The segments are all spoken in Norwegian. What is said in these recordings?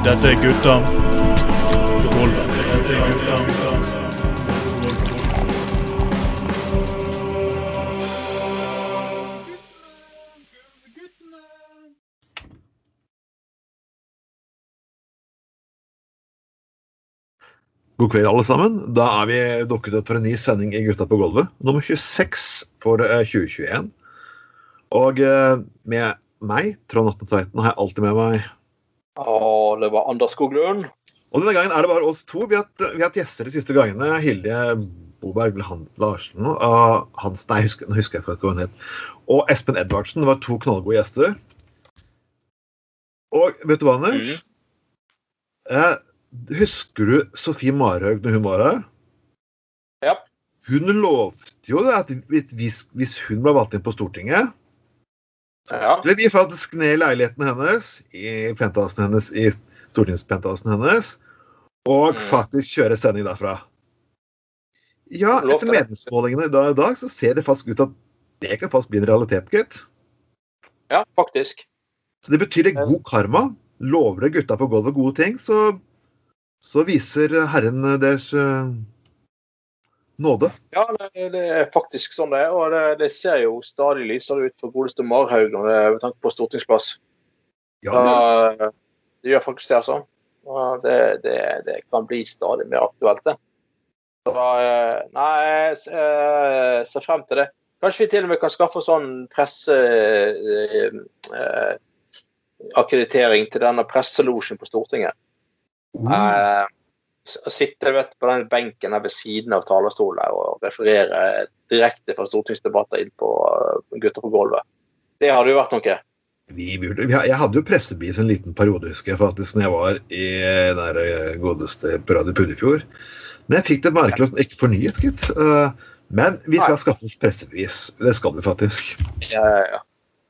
Dette er gutta. Dette er gutta. God kveld, alle sammen. Da er vi dukket opp for en ny sending i Gutta på gulvet. Nummer 26 for eh, 2021. Og eh, med meg, Trond Atten Tveiten, har jeg alltid med meg Å, det var Anders Skoglund. Og denne gangen er det bare oss to. Vi har hatt, gjester de siste gangene. Hilde Boberg Larsen og Hans Nei, husker, nå husker jeg ikke hva hun het. Og Espen Edvardsen. Det var to knallgode gjester. Og vet du hva, Anders? Eh, husker du Sofie Marhaug når hun var her? Ja. Hun lovte jo at hvis, hvis hun ble valgt inn på Stortinget, Ja. skulle vi faktisk ned i leiligheten hennes, i pentasen hennes, i stortingspentasen hennes, og Mm. faktisk kjøre sending derfra. Ja, etter meningsmålingene i dag, i dag så ser det faktisk ut at det kan faktisk bli en realitet, gitt. ja, faktisk. Så det betyr det god karma. Lover det gutta på gulvet gode ting, så, så viser Herren deres eh, nåde. Ja, det, det er faktisk sånn det er. Og det, det ser jo stadig lysere ut for godeste Marhaug med tanke på stortingsplass. Ja, Da, det gjør faktisk det, altså. Det, det, det kan bli stadig mer aktuelt, det. Så, eh, nei, jeg eh, ser frem til det. Kanskje vi til og med kan skaffe sånn presseakkreditering til denne presselosjen på Stortinget. Mm. Eh, s- sitte vet, på den benken ved siden av talerstolen og referere direkte fra stortingsdebatter inn på eh, Gutter på gulvet. Det hadde jo vært noe. Vi burde, vi, jeg hadde jo pressebis en liten periode, husker jeg faktisk, når jeg var i den der eh, godeste på Radio Puddefjord. Men jeg fikk det merkelig at ikke fornyet, gitt. Eh, Men vi skal skaffe oss pressebevis. Det skal vi faktisk. Ja, ja, ja.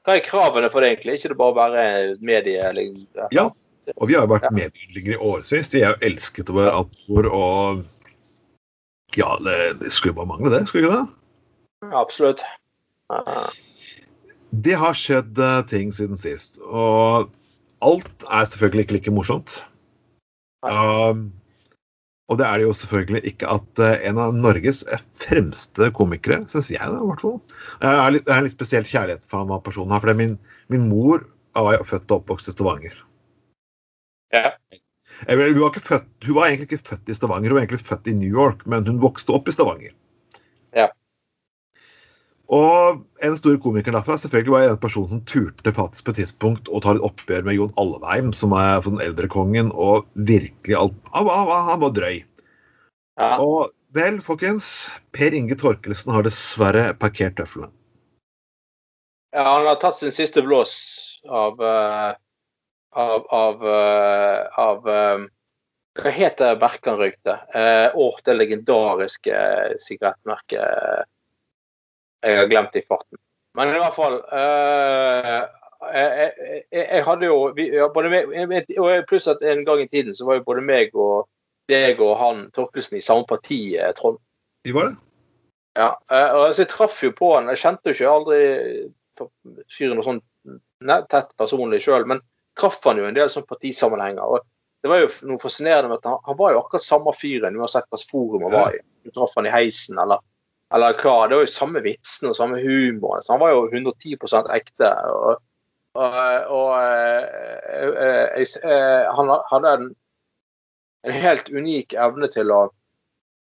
Hva er kravene for det, egentlig? Ikke det bare å være medie... Eller, Ja. Og vi har jo vært Ja. medieutviklere i årevis. Vi er jo elsket over Altor og Ja, det, det skulle bare mangle, det. Skulle ikke det? Ja, absolutt. Det har skjedd uh, ting siden sist, og alt er selvfølgelig ikke like morsomt. Um, og det er det jo selvfølgelig ikke at uh, en av Norges fremste komikere, syns jeg da, i hvert fall Jeg har litt, jeg har litt spesiell kjærlighet for han personen her, for min, min mor var født og oppvokst i Stavanger. Ja. Vet, Hun var, født, hun var egentlig ikke født i Stavanger, hun var egentlig født i New York, men hun vokste opp i Stavanger. Ja. Og en stor komiker derfra selvfølgelig var en person som turte faktisk på et tidspunkt å ta et oppgjør med Jon Alvheim, som er den eldre kongen, og virkelig alt Han var, han var, drøy. Ja. Og vel, folkens, Per Inge Torkelsen har dessverre parkert tøflene. ja, han har tatt sin siste blås av eh, Av, av, eh, av eh, Hva heter merket han røykte? Åh, det legendariske eh, sigarettmerket Jeg har glemt det i farten. Men i hvert fall eh, jeg, jeg, jeg hadde jo vi, både meg, Pluss at en gang i tiden så var jo både meg og deg og han Torkelsen i samme parti, eh, Trond. Vi var det? Ja, eh, og så jeg traff jo på han. Jeg kjente jo ikke aldri på fyren noe sånn tett personlig sjøl, men traff han jo en del sånn partisammenhenger. og Det var jo noe fascinerende med at han, han var jo akkurat samme fyren uansett hvilket forum han var i. Du traff han i heisen eller, eller hva. Det var jo samme vitsen og samme humoren. Så han var jo 110 ekte. og og, og øh, øh, øh, han hadde en, en helt unik evne til å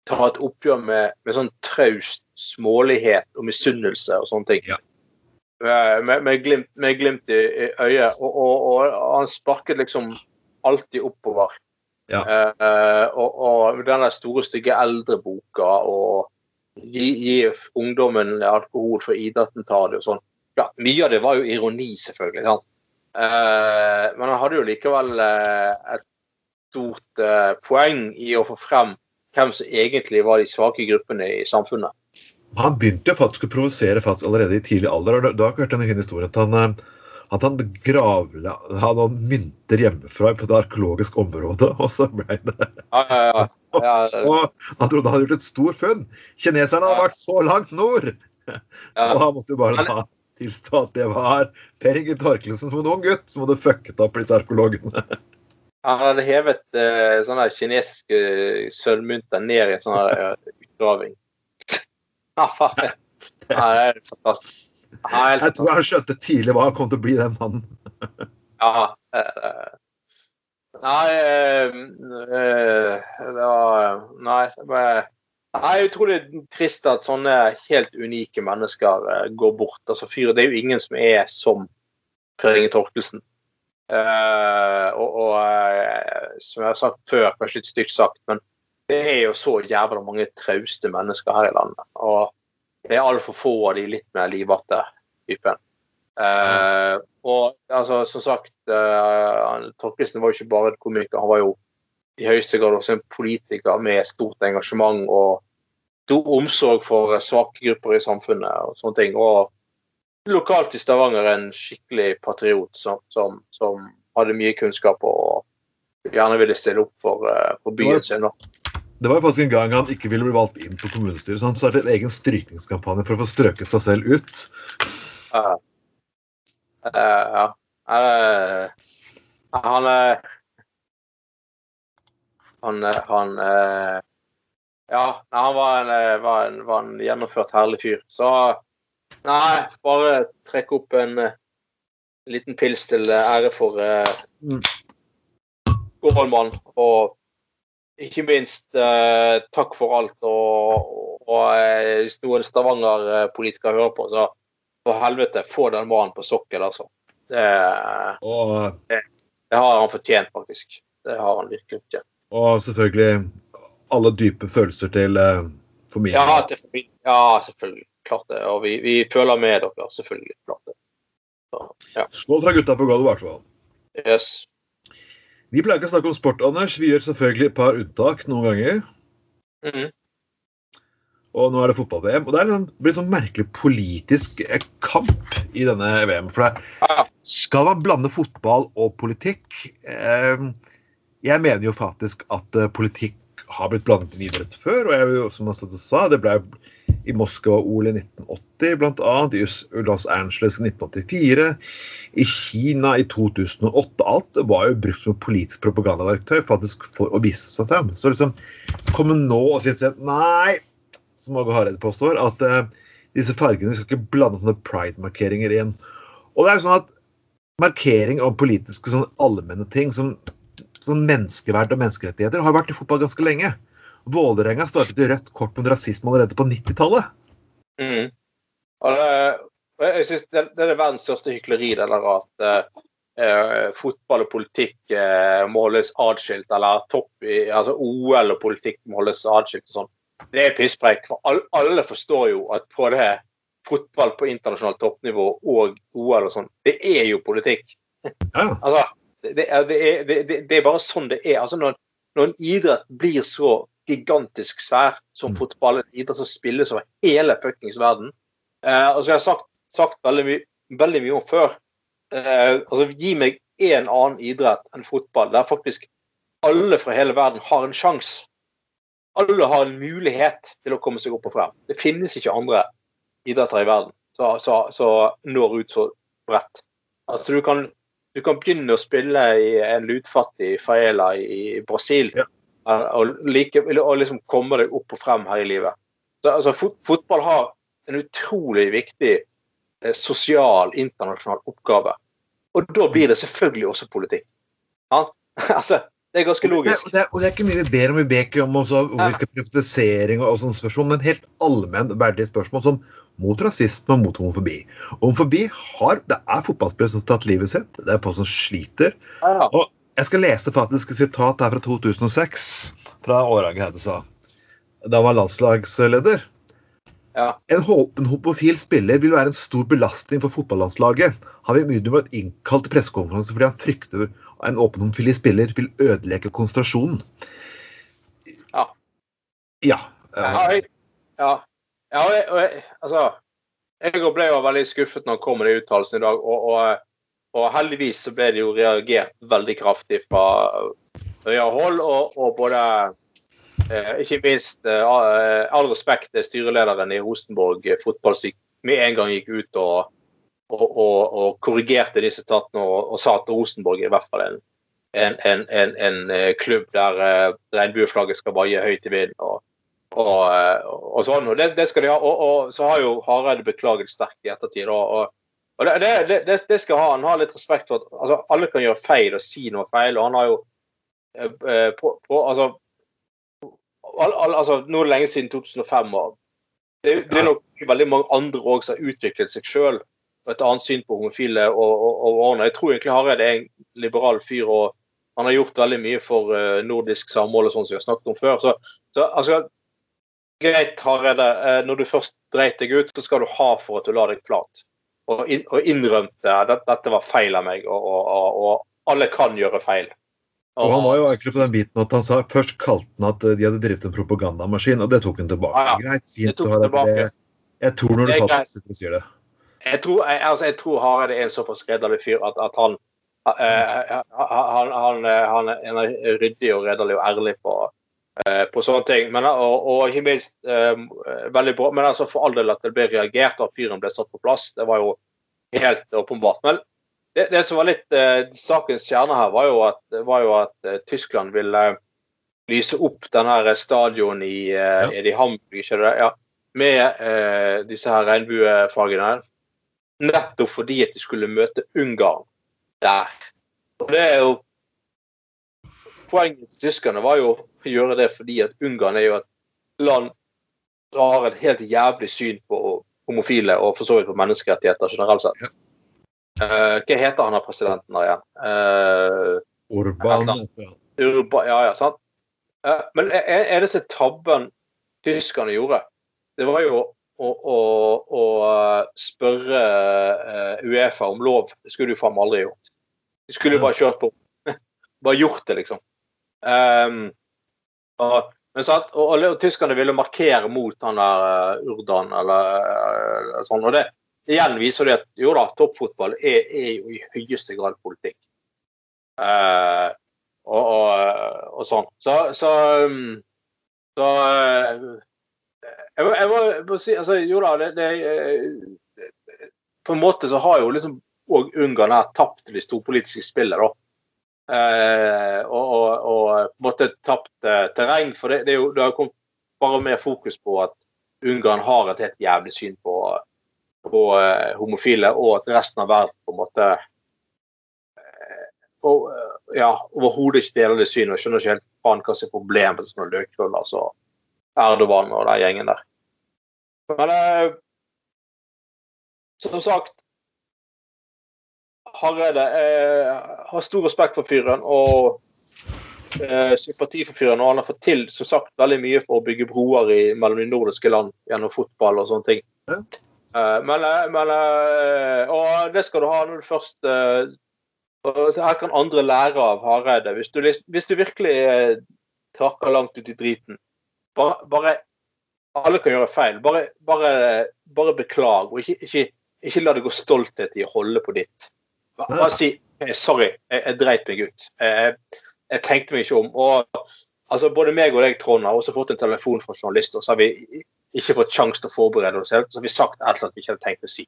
ta et oppgjør med, med sånn traust smålighet og misunnelse og sånne ting. Ja. Eh, Med, med, glimt, med glimt i, øyet. Og, og, og han sparket liksom alltid oppover. Ja. Eh, og, og den store, stygge eldreboka og gi, gi ungdommen alkohol for idretten tar det og sånn. Ja, mye av det var jo ironi, selvfølgelig. sant? Eh, men han hadde jo likevel eh, et stort eh, poeng i å få frem hvem som egentlig var de svake gruppene i samfunnet. Han begynte jo faktisk å provosere faktisk allerede i tidlig alder. og da har ikke hørt en fin historie at han, eh, at han gravla hadde noen mynter hjemmefra på et arkeologisk område, og så ble det Ja, ja, ja. ja, Og han trodde han hadde gjort et stort funn. Kineserne hadde vært så langt nord! ja. Og han måtte jo bare da tilstå at det var Per Inge Torkelsen som en ung gutt som hadde fucket opp disse arkeologene. Han hadde hevet uh, sånne kinesiske sølvmynter ned i en sånn eh, utgraving. Ja, faen. Det er fantastisk. Helt Jeg tror han skjønte tidlig hva han kom til å bli, den mannen. Ja. eh, Nei eh, eh, det var Nei. Det var, nei, utrolig trist at sånne helt unike mennesker eh, går bort. Altså, fyr, det er jo ingen som er som Per Inge Torkelsen. Og og som jeg har sagt før, kanskje litt stygt sagt, men det er jo så jævla mange trauste mennesker her i landet. Og det er altfor få av de litt mer livete typen. Eh, og altså, som sagt, eh, Torkelsen var jo ikke bare en komiker, han var jo i høyeste grad også en politiker med stort engasjement og stor omsorg for svake grupper i samfunnet og sånne ting. Og lokalt i Stavanger en skikkelig patriot som, som, som hadde mye kunnskap og gjerne ville stille opp for, eh, for byen sin. Det var faktisk en gang han ikke ville bli valgt inn på kommunestyret, så han startet en egen strykningskampanje for å få strøket seg selv ut. Uh, uh, ja. Han eh, Han, eh, han eh, Ja, nei, han var en, var, en, var en gjennomført herlig fyr. Så nei, bare trekk opp en uh, liten pils til ære for uh, Mm. Gårdmann. Og ikke minst eh, takk for alt. Og, og eh, hvis noen Stavanger-politikere hører på, så for helvete, få den mannen på sokkel, altså. Det, Og, det har han fortjent, faktisk. Det har han virkelig fortjent. og selvfølgelig alle dype følelser til eh, familien. Ja, til ja selvfølgelig. Klart det. Og vi, vi føler med dere, selvfølgelig. Klart det. Så, ja. Skål fra gutta på gulvet, i hvert fall. Yes. Vi pleier ikke å snakke om sport, Anders. Vi gjør selvfølgelig et par unntak noen ganger. Mm. Og nå er det fotball-VM. Og det er liksom, det blir en sånn merkelig politisk eh, kamp i denne VM. For det skal man blande fotball og politikk? Eh, jeg mener jo faktisk at eh, politikk har blitt blandet med idrett før. Og jeg, jo, som jeg sa, det ble i Moskva-OL i 1980 bl.a. I Los Angeles i 1984. I Kina i 2008. Alt var jo brukt som politisk propagandaverktøy faktisk for å vise seg frem. Så liksom komme nå og si at nei, som Åge Hareide påstår, at uh, disse fargene skal ikke blande sånne pride-markeringer igjen. Og det er jo sånn at markering av politiske sånn allmenne ting som, sånn menneskeverd og menneskerettigheter har vært i fotball ganske lenge. Vålerenga startet i rødt kort mot rasisme allerede på 90-tallet. Mm. Og det, jeg synes det, det er verdens største hykleri, det der at eh, eh, fotball og politikk eh, må holdes atskilt, eller topp i, altså OL og politikk må holdes atskilt og sånn. Det er pisspreik. For all, alle forstår jo at på det fotball på internasjonalt toppnivå og OL og sånn, det er jo politikk. Ja, Altså, det, det, er, det, det, det er bare sånn det er. Altså, når, når en idrett blir så gigantisk svær som Mm. fotball, en idrett som spilles over hele fuckings verden eh, og Jeg har sagt, sagt veldig, my, veldig mye om før. Eh, altså, gi meg en annen idrett enn fotball der faktisk alle fra hele verden har en sjanse. Alle har en mulighet til å komme seg opp og frem. Det finnes ikke andre idretter i verden som når ut så bredt. Altså, du kan, du kan begynne å spille i en lutfattig faela i Brasil Ja. Og, like, og liksom komme deg opp og frem her i livet. Så, altså, fot, fotball har en utrolig viktig eh, sosial, internasjonal oppgave. Og da blir det selvfølgelig også politikk. Ja? altså, det er ganske Og logisk. og, det, og det er ikke mye vi ber om. Vi ber ikke om også, hvor vi skal privatisering og, og sånne spørsmål, men helt allmenn verdige spørsmål som mot rasisme og mot homofobi. Homofobi har Det er fotballspillere som har tatt livet sitt. Det er folk som sliter. Ja, ja. Jeg skal lese faktisk et sitat her fra 2006, fra Årang Hedesa. Da han var landslagsleder. Ja. En håpen homofil spiller vil være en stor belastning for fotballandslaget. Han vil umiddelbart innkalt til pressekonferanse fordi han frykter at en åpen homofil spiller vil ødelegge konsentrasjonen. Ja. Ja. Ja, jeg, ja. ja jeg, altså, jeg ble jo veldig skuffet når han kom med de uttalelsene i dag. Og, og, og heldigvis så ble det jo reagert veldig kraftig fra høyere hold. Og, og både eh, Ikke minst eh, all respekt til styrelederen i Rosenborg eh, fotball som med en gang gikk ut og, og, og, korrigerte disse tatene og, sa at Rosenborg er i hvert fall en, en, en, en, en eh, klubb der eh, regnbueflagget skal vaie høyt i vinden. Og, og, eh, og, sånn, og det, det, skal de ha. Og, og, så har jo Hareide beklaget sterkt i ettertid. Og, og det, det, det, skal ha, Han har litt respekt for at altså, alle kan gjøre feil og si noe feil. og han har jo eh, på, på, altså, all, all, altså, Nå er det lenge siden 2005. og det, det er nok veldig mange andre òg som har utviklet seg sjøl og et annet syn på homofile og, ordene. Jeg tror egentlig Hareide er en liberal fyr, og han har gjort veldig mye for uh, nordisk samhold og sånn som vi har snakket om før. Så, så altså, greit, Hareide, uh, når du først dreit deg ut, så skal du ha for at du la deg flat. Og, in, og innrømte at dette var feil av meg, og, og, og alle kan gjøre feil. Og Han var jo egentlig på den biten at han sa først kalte han at de hadde drevet en propagandamaskin, og det tok han tilbake. Ja, ja. Greit, fint å ha det. Jeg tror når du faktisk sier det. Jeg tror, jeg, altså, jeg tror Hareide er en såpass redelig fyr at, at han, uh, han, han, han, er ryddig og redelig og ærlig på, på sånne ting. Men, og, og, ikke minst uh, veldig bra. Men altså for all del at det ble reagert, at fyren ble satt på plass, det var jo helt åpenbart. Men det, det som var litt sakens kjerne her, var jo at, var jo at Tyskland ville lyse opp denne stadion i, ja. i Hamburg, ikke det? Ja, med disse her regnbuefagene nettopp fordi at de skulle møte Ungarn der. Og det er jo Poenget til tyskerne var jo å gjøre det fordi at Ungarn er jo et land som har et helt jævlig syn på homofile og for så vidt på menneskerettigheter generelt sett. Uh, hva heter han av presidenten der igjen? Uh, Urban. Urban. Ja, ja, sant. Uh, men er, er det så tabben tyskerne gjorde? Det var jo å, å, å spørre Uefa om lov. Det skulle du faen meg aldri gjort. De skulle jo bare kjørt på. bare gjort det, liksom. Um, og, men sant, og, og, og, tyskerne ville markere mot han der uh, Urdan eller uh, sånn. Og det igjen viser det at jo da, toppfotball er, er jo i høyeste grad politikk. Uh, og, og, sånn. Så, så, um, så jeg må, jeg si altså, Jo da, det, det, På en måte så har jo liksom òg Ungarn her tapt det storpolitiske spillet, da. Eh, og, og, og, på en måte tapt eh, terreng. For det, det, jo, det, har kommet bare mer fokus på at Ungarn har et helt jævlig syn på, på eh, homofile, og at resten av verden på en måte og, ja, overhodet ikke deler det synet. og Skjønner ikke helt faen hva som er problemet med sånne løkruller. altså Erdogan og den gjengen der. Men eh, som sagt Hareide Jeg har stor respekt for fyren og eh, sympati for fyren. Og han har fått til som sagt, veldig mye for å bygge broer i, mellom de nordiske land gjennom fotball og sånne ting. Ja. Eh, men, eh, men, eh, og det skal du ha når du først Her kan andre lære av Hareide. Hvis du, hvis du virkelig trakker langt ut i driten, bare, bare alle kan gjøre feil. Bare, bare, bare beklag, og ikke, ikke, ikke, la det gå stolthet i å holde på ditt. Bare si sorry, jeg, jeg dreit meg ut. Jeg, jeg, tenkte meg ikke om. Og altså, Både meg og deg, Trond, har også fått en telefon fra journalister, og så har vi ikke fått sjanse til å forberede oss. Så har vi sagt et eller annet vi ikke hadde tenkt å si.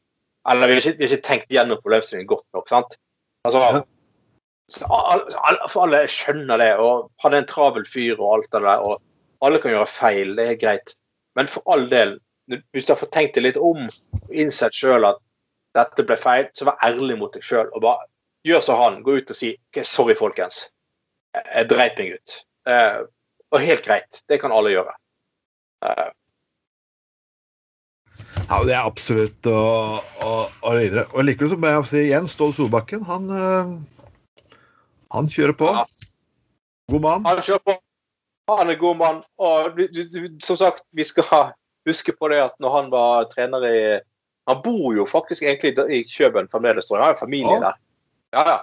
Eller vi har ikke, vi har ikke tenkt gjennom problemstillingen godt nok. sant? Altså, For alle skjønner det. og Han er en travel fyr og alt det der. og Alle kan gjøre feil, det er greit. Men for all del, hvis du har fått tenkt deg litt om og innsett sjøl at dette ble feil, så vær ærlig mot deg sjøl og bare gjør som han. Gå ut og si okay, 'sorry, folkens'. Jeg dreit meg ut. Uh, og helt greit. Det kan alle gjøre. Uh. Ja, det er absolutt å, å, å videre. Og likevel så må jeg si igjen, Stål Solbakken, han, uh, han kjører på. Ja. God mann. Han kjører på. Han er god mann. Og som sagt, vi skal huske på det at når han var trener i Han bor jo faktisk egentlig i Kjøben fremdeles, han har jo familie der. Ja, ja.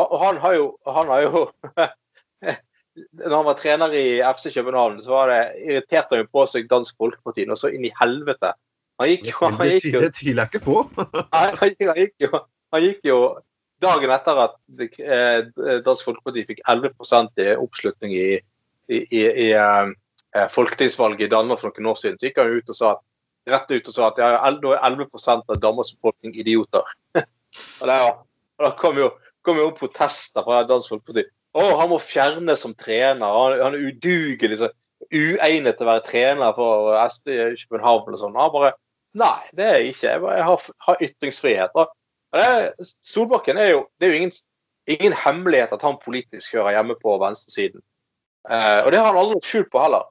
og han har jo, han har jo Når han var trener i FC København, så var det irriterte han jo på seg Dansk Folkeparti og så inn i helvete. Han gikk jo, han gikk jo Det tviler jeg ikke på. han, han, gikk jo, han gikk jo dagen etter at eh, Dansk Folkeparti fikk 11 i oppslutning i i, i i folketingsvalget i Danmark for noen år siden, så gikk han ut og sa rett ut og sa at ja, nå er 11% av Danmarks befolkning idioter. og, det, og da kom jo kom jo protester fra Dansk Folkeparti. Å, han må fjernes som trener. Han, han er udugelig. Så, uegnet til å være trener for SP København og sånn. Han bare Nei, det er jeg ikke. Jeg, bare, jeg har, har, ytringsfrihet. Og det, Solbakken er jo Det er jo ingen, ingen, hemmelighet at han politisk hører hjemme på venstresiden. Eh, og det har han aldri skjult på heller.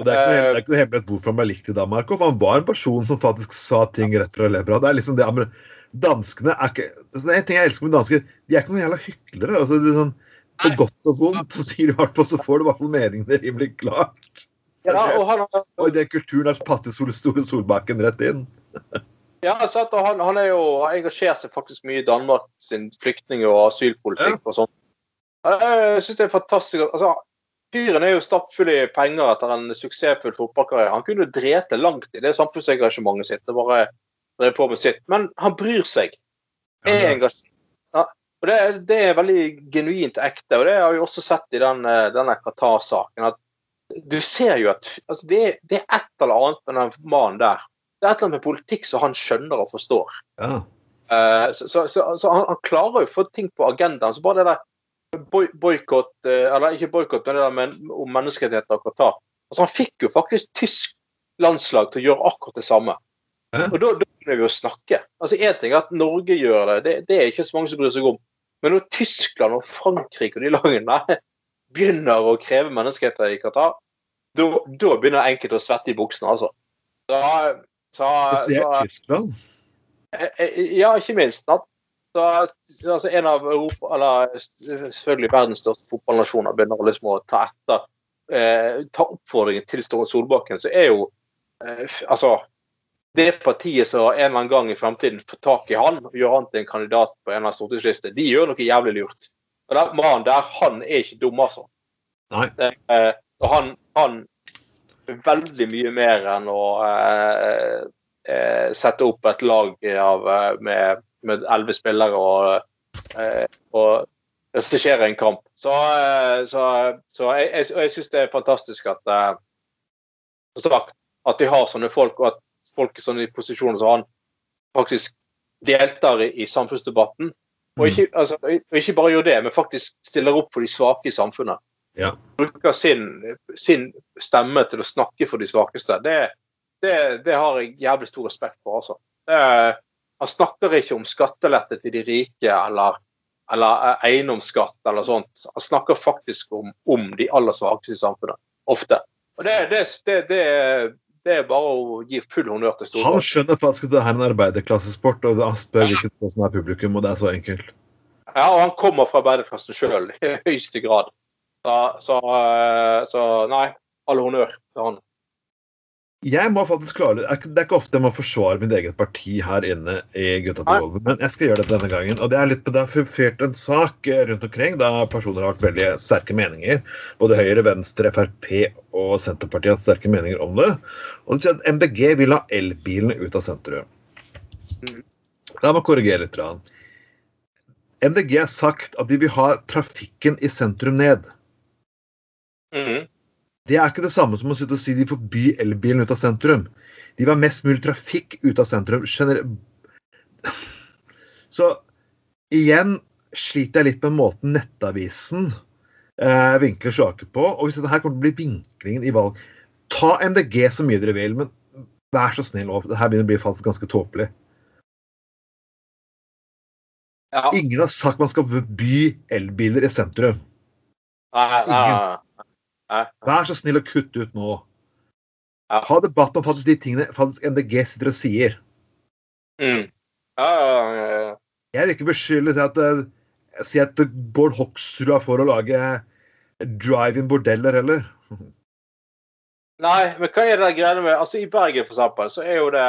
Og Det er ikke, det er ikke noe hemmelighet hvorfor han ble likt i Danmark. Og han var en person som faktisk sa ting rett fra levra. Det er liksom det Danskene er ikke altså Det er en ting jeg elsker med dansker. De er ikke noen jævla hyklere. altså det er sånn på godt og vondt så sier du i hvert fall, så får du i hvert fall meningene rimelig klart. Ja, og, han, og i den kulturen der passer Sol Store Solbakken rett inn. ja, så han, han, er jo, han engasjert seg faktisk mye i Danmark sin flyktning- og asylpolitikk ja. og sånn. Jeg syns det er fantastisk. altså Fyren er jo stappfull i penger etter en suksessfull fotballkarriere. Han kunne drete langt i det samfunnsengasjementet sitt og bare drev på med sitt. Men han bryr seg. Er engasjert. Ja, og det, det, er veldig genuint ekte, og det har vi også sett i den, eh, denne Qatar-saken. at Du ser jo at altså det, det, er et eller annet med den mannen der. Det er et eller annet med politikk som han skjønner og forstår. Ja. Uh, så, så, så, så han, han, klarer jo å få ting på agendaen. Så bare det der boikott uh, Eller ikke boikott, men om menneskerettigheter og Qatar. Altså, han fikk jo faktisk tysk landslag til å gjøre akkurat det samme. Og da, da begynner vi å snakke. Altså Én ting er at Norge gjør det, det, det er ikke så mange som bryr seg om. Men når Tyskland og Frankrike og de lagene begynner å kreve menneskerettigheter i Qatar, da, begynner enkelte å svette i buksene, altså. Så, så, så, Tyskland? Eh, eh, ja, ikke minst. Så, altså, en av Europa, eller selvfølgelig verdens største fotballnasjoner begynner liksom å ta etter eh, ta oppfordringen til Ståle Solbakken, så er jo eh, altså det partiet som en eller annen gang i fremtiden får tak i han og gjør han til en kandidat på en eller annen stortingsliste, de gjør noe jævlig lurt. Og den mannen der, han er ikke dum, altså. Nei. Eh, og han, han veldig mye mer enn å eh, eh, sette opp et lag av, eh, med elleve spillere og, eh, og regissere en kamp. Så, eh, så, så jeg, jeg, jeg syns det er fantastisk at, sagt, at de har sånne folk, og at folk sånn i posisjoner som han faktisk deltar i, i samfunnsdebatten. Og ikke, mm. altså, og ikke, bare gjør det, men faktisk stiller opp for de svake i samfunnet. Ja. Bruker sin, sin, stemme til å snakke for de svakeste. Det, det, det har jeg jævlig stor respekt for. altså. Er, han snakker ikke om skattelette til de rike eller, eller eh, eiendomsskatt eller sånt. Han snakker faktisk om, om de aller svakeste i samfunnet. Ofte. Og det, det, det, det er bare å gi full honnør til Storbritannia. Han skjønner faktisk at det er en arbeiderklassesport, og han spør hvilket som er publikum, og det er så enkelt. Ja, og han kommer fra arbeiderklassen sjøl i høyeste grad. Så, så, eh, så nei, all honnør til han. Jeg må faktisk klare det. Er ikke ofte jeg må forsvare mitt eget parti her inne i Gutta på gulvet, men jeg skal gjøre det denne gangen. Og Det er litt på det har fyrt en sak rundt omkring da personer har hatt veldig sterke meninger. Både Høyre, Venstre, Frp og Senterpartiet har hatt sterke meninger om det. Og det sier at MDG vil ha elbilene ut av sentrum. La meg korrigere litt. MDG har sagt at de vil ha trafikken i sentrum ned. Mm. Det er ikke det samme som å sitte og si de forby elbilen ut av sentrum. De vil ha mest mulig trafikk ut av sentrum. Skjønner Så igjen sliter jeg litt med måten Nettavisen eh, vinkler saker på. Og hvis dette her kommer til å bli vinklingen i valg Ta MDG så mye dere vil, men vær så snill. Det her begynner å bli faktisk ganske tåpelig. Ja. Ingen har sagt man skal forby elbiler i sentrum. Nei, nei, nei. Vær så snill å kutte ut nå. Ha debatt om faktisk de tingene faktisk MDG sitter og sier. Mm. Ja, ja, ja, Jeg vil ikke beskylde til at, uh, si at Bård Hoksrud er for å lage drive-in bordeller heller. Nei, men hva er det greiene med Altså I Bergen, for eksempel, så er jo det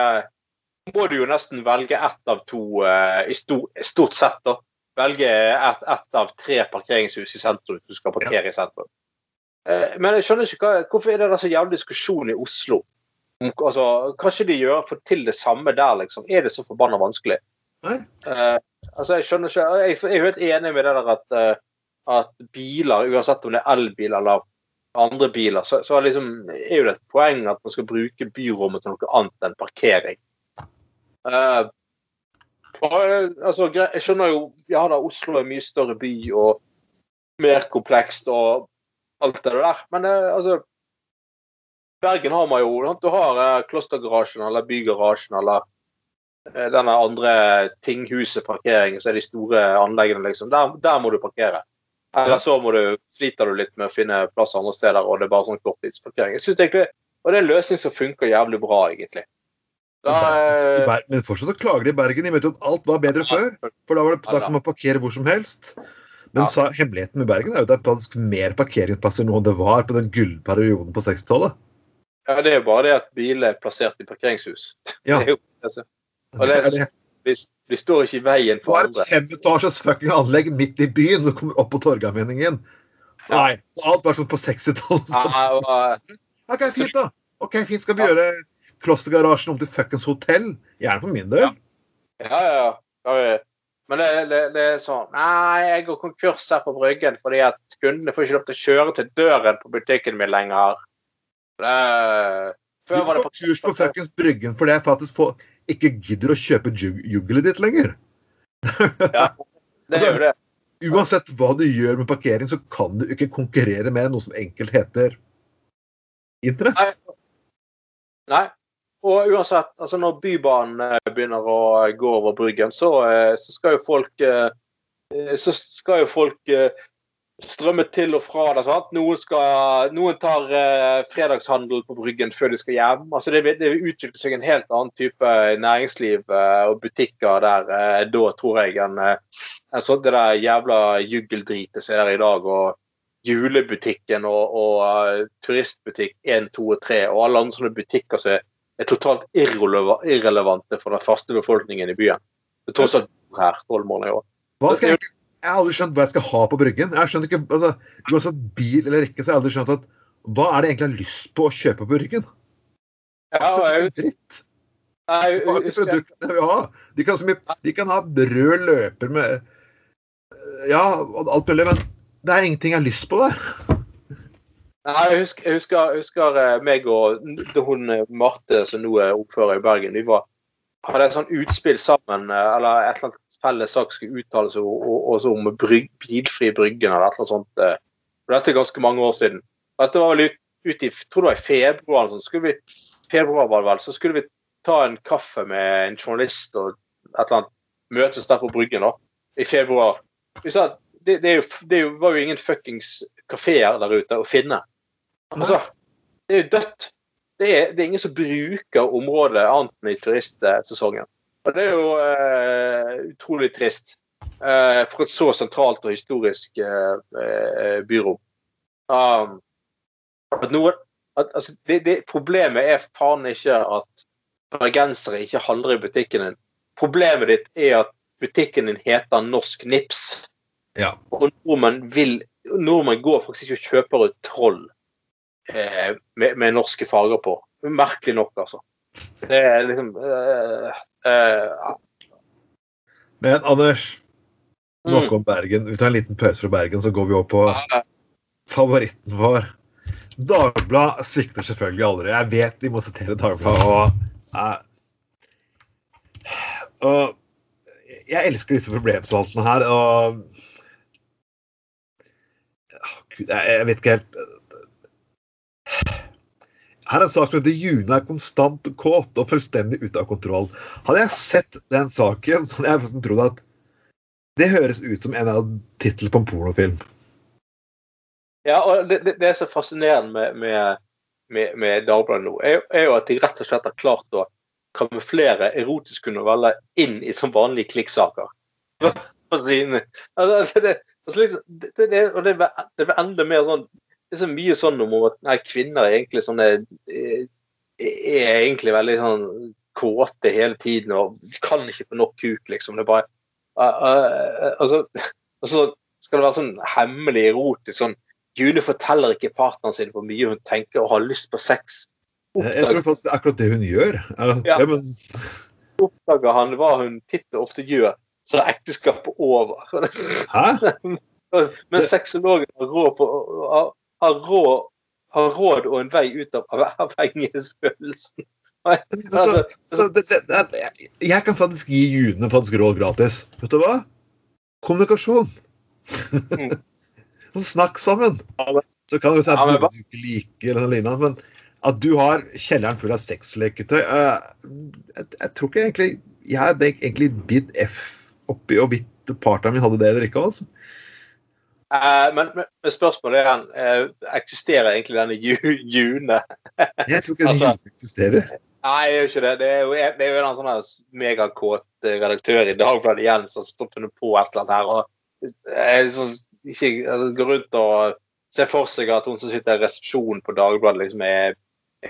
Må du jo nesten velge ett av to uh, i stort, stort sett, da. Velge ett et av tre parkeringshus i sentrum du skal parkere i sentrum. Eh, men jeg skjønner ikke hva, hvorfor er det så jævlig diskusjon i Oslo? Altså, Kanskje de gjør for til det samme der, liksom? Er det så forbanna vanskelig? Eh, altså, Jeg skjønner ikke, jeg, jeg er helt enig med det der at, uh, at biler, uansett om det er elbil eller andre biler, så, så liksom, er jo det et poeng at man skal bruke byrommet til noe annet enn parkering. Eh, Og, eh, altså, jeg skjønner jo Ja da, Oslo er en mye større by og mer komplekst og alt det der, men eh, altså Bergen har man jo sant? Du har eh, Klostergarasjen eller Bygarasjen eller eh, denne andre tinghuset parkering, så er de store anleggene, liksom. Der, der må du parkere. Eller så må du, sliter du litt med å finne plass andre steder, og det er bare sånn korttidsparkering. Jeg synes egentlig, Og det er en løsning som funker jævlig bra, egentlig. Da, Men fortsatt klager de i Bergen. De mente at alt var bedre før. For da, var det, da. kan man parkere hvor som helst. Men Ja. hemmeligheten med Bergen er jo at det er faktisk mer parkeringsplasser nå enn det var på den gullperioden på 60-tallet. Ja, det er jo bare det at biler er plassert i parkeringshus. Ja. Det er jo, altså, og det Det er, er det. de, de står ikke i veien for har et andre. femetasjes fucking anlegg midt i byen du kommer opp på Torgallmenningen. Ja. Nei, alt var sånn på 60-tallet. Ja, og, Ok, fint, da. Ok, fint. Skal vi gjøre Klostergarasjen om til fuckings hotell? Gjerne for min del. ja, ja, ja. ja. Men det, det, det er sånn Nei, jeg går konkurs her på Bryggen fordi at kundene får ikke lov til å kjøre til døren på butikken min lenger. Det, Du før var det på kurs på fuckings Bryggen fordi jeg faktisk får, ikke gidder å kjøpe juggelet ditt lenger. Ja, det er jo det. Uansett hva du gjør med parkering, så kan du ikke konkurrere med noe som enkelt heter internett. Nei. Nei. Og uansett, altså når Bybanen eh, begynner å gå over Bryggen, så, eh, så skal jo folk eh, eh, Så skal jo folk eh, strømme til og fra det. sant? Noen, skal, noen tar eh, fredagshandel på Bryggen før de skal hjem. Altså det, vil- utvikle seg en helt annen type næringsliv eh, og butikker der eh, da, tror jeg, enn en sånn det der jævla juggeldritet som er der i dag. og julebutikken og, og eh, turistbutikk 1, 2 og 3 og alle andre sånne butikker som er, er totalt irrelevante for den faste befolkningen i byen. Det tross alt her tolv måneder i år. Jeg, jeg har aldri skjønt hva jeg skal ha på Bryggen. Jeg skjønner ikke, altså, Uansett bil eller rekke, så har jeg aldri skjønt at hva er det egentlig jeg har lyst på å kjøpe på Bryggen? Ja, og jeg, Dritt. jeg, Hva er det produktene vi har? De kan, så mye, de kan ha rød løper med Ja, alt mulig, men det er ingenting jeg har lyst på der. Nei, jeg husker, jeg husker, jeg husker eh, meg og hun eh, Marte, som nå er ordfører i Bergen, vi var, hadde et sånn utspill sammen, eh, eller et eller annet felles sak skulle uttales om bryg, bilfri Bryggen eller et eller annet sånt. Og Dette er ganske mange år siden. Dette var vel ut, ut i tror det var i februar, så skulle vi, februar var det vel, så skulle vi ta en kaffe med en journalist og et eller annet møtes der på Bryggen da, i februar. Vi sa at det, det, jo, det var jo ingen fuckings kafeer der ute å finne. Altså, det er jo dødt. Det er, det er ingen som bruker området annet enn i turistsesongen. Og det er jo eh, utrolig trist eh, for et så sentralt og historisk eh, eh, byrom. Um, at noen, at, altså, det, det, problemet er faen ikke at bergensere ikke handler i butikken din. Problemet ditt er at butikken din heter Norsk Nips. Ja. Og nordmenn vil Nordmenn går faktisk ikke og kjøper et troll eh, med, med norske farger på. Merkelig nok, altså. Det er liksom eh, eh, Men Anders, nok mm. om Bergen. Vi tar en liten pause fra Bergen, så går vi over på favoritten vår. Dagbladet svikter selvfølgelig aldri. Jeg vet vi må sitere Dagbladet. Og, eh, og jeg elsker disse problemspaltene her. Og Gud, jeg vet ikke helt Her er en sak som heter 'June er konstant kåt og fullstendig ute av kontroll'. Hadde jeg sett den saken, så hadde jeg nesten trodd at det høres ut som en av titlene på en pornofilm. Ja, og det, det, det er så fascinerende med, med, med, med Dagbladet nå, er, er jo at de rett og slett har klart å kamuflere erotiske noveller inn i som vanlige klikksaker. Ja. altså, det, det, det, det, det, det, det blir enda mer sånn Det er så mye sånn om at nei, kvinner er egentlig sånne er, Er egentlig veldig sånn kåte hele tiden og kan ikke få nok kuk, liksom. Det er bare eh, eh, altså, Og så skal det være sånn hemmelig erotisk sånn June forteller ikke partneren sin hvor mye hun tenker og har lyst på sex. Jeg tror faktisk det er akkurat det hun gjør. Ja, Ja. ja, men, Oppdager han hva hun titt og ofte gjør, så er ekteskapet over. hæ? Men sexologen har råd, på, har, råd, har råd og en vei ut av avhengighetsfølelsen. Altså, jeg kan faktisk gi June faktisk råd gratis. Vet du hva? Kommunikasjon. Mm. Snakk sammen. Så kan du ta at du ikke liker eller noe lignende, men at du har kjelleren full av sexleketøy uh, jeg, jeg tror ikke egentlig Jeg hadde egentlig bitt F oppi og bitt partneren min hadde det eller ikke. altså. Eh, men, men, spørsmålet er igjen, eh, eksisterer egentlig denne Ju- June? Jeg tror ikke den Altså- altså, eksisterer. Nei, det gjør ikke det. Det er jo, det er jo en sånn megakåt eh, redaktør i Dagbladet igjen som har funnet på et eller annet her. og jeg, sånn, ikke altså, Går rundt og ser for seg at hun som sitter i resepsjonen på Dagbladet, liksom er,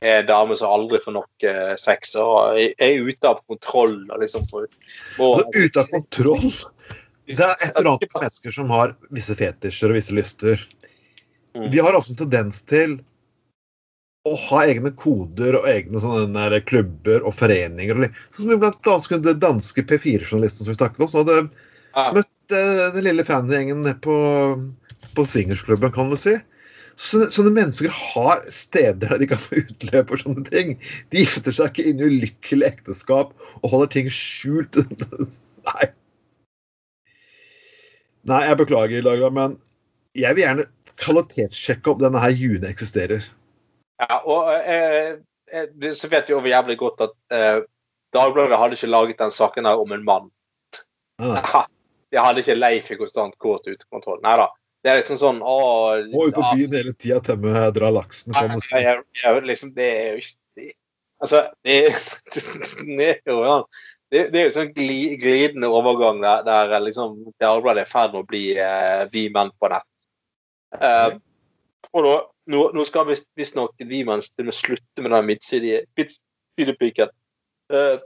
er en dame som aldri får nok eh, sex og er, ute av kontroll. og liksom ute av kontroll. Det er et eller annet med mennesker som har visse fetisjer og visse lyster. Mm. De har også en tendens til å ha egne koder og egne sånne klubber og foreninger. Sånn som blant annet den danske P4-journalisten som vi snakket om, som hadde Ja. møtt eh, den lille fangjengen på, på singersklubben, kan du si. Så, sånne mennesker har steder der de kan få utløp for sånne ting. De gifter seg ikke inn i ulykkelig ekteskap og holder ting skjult. Nei. Nei, jeg beklager, Lagra, men jeg vil gjerne kvalitetssjekke om denne her June eksisterer. Ja, og eh, eh, så vet vi over jævlig godt at eh, Dagbladet hadde ikke laget den saken her om en mann. De hadde ikke Leif i konstant kåt utekontroll. Nei da. Det er liksom sånn å, Må ut på ja, byen hele tida, tømme, dra laksen. Kan Ja, si. jeg, liksom, det er jo ikke Altså, det, det er jo ja, det, det er jo sånn gli, glidende overgang der, der liksom Dagbladet er i ferd med å bli eh, vi menn på nett. Eh, og da, nå, nå skal visst- visstnok vi menn slutte med den midtsidepiken. Eh,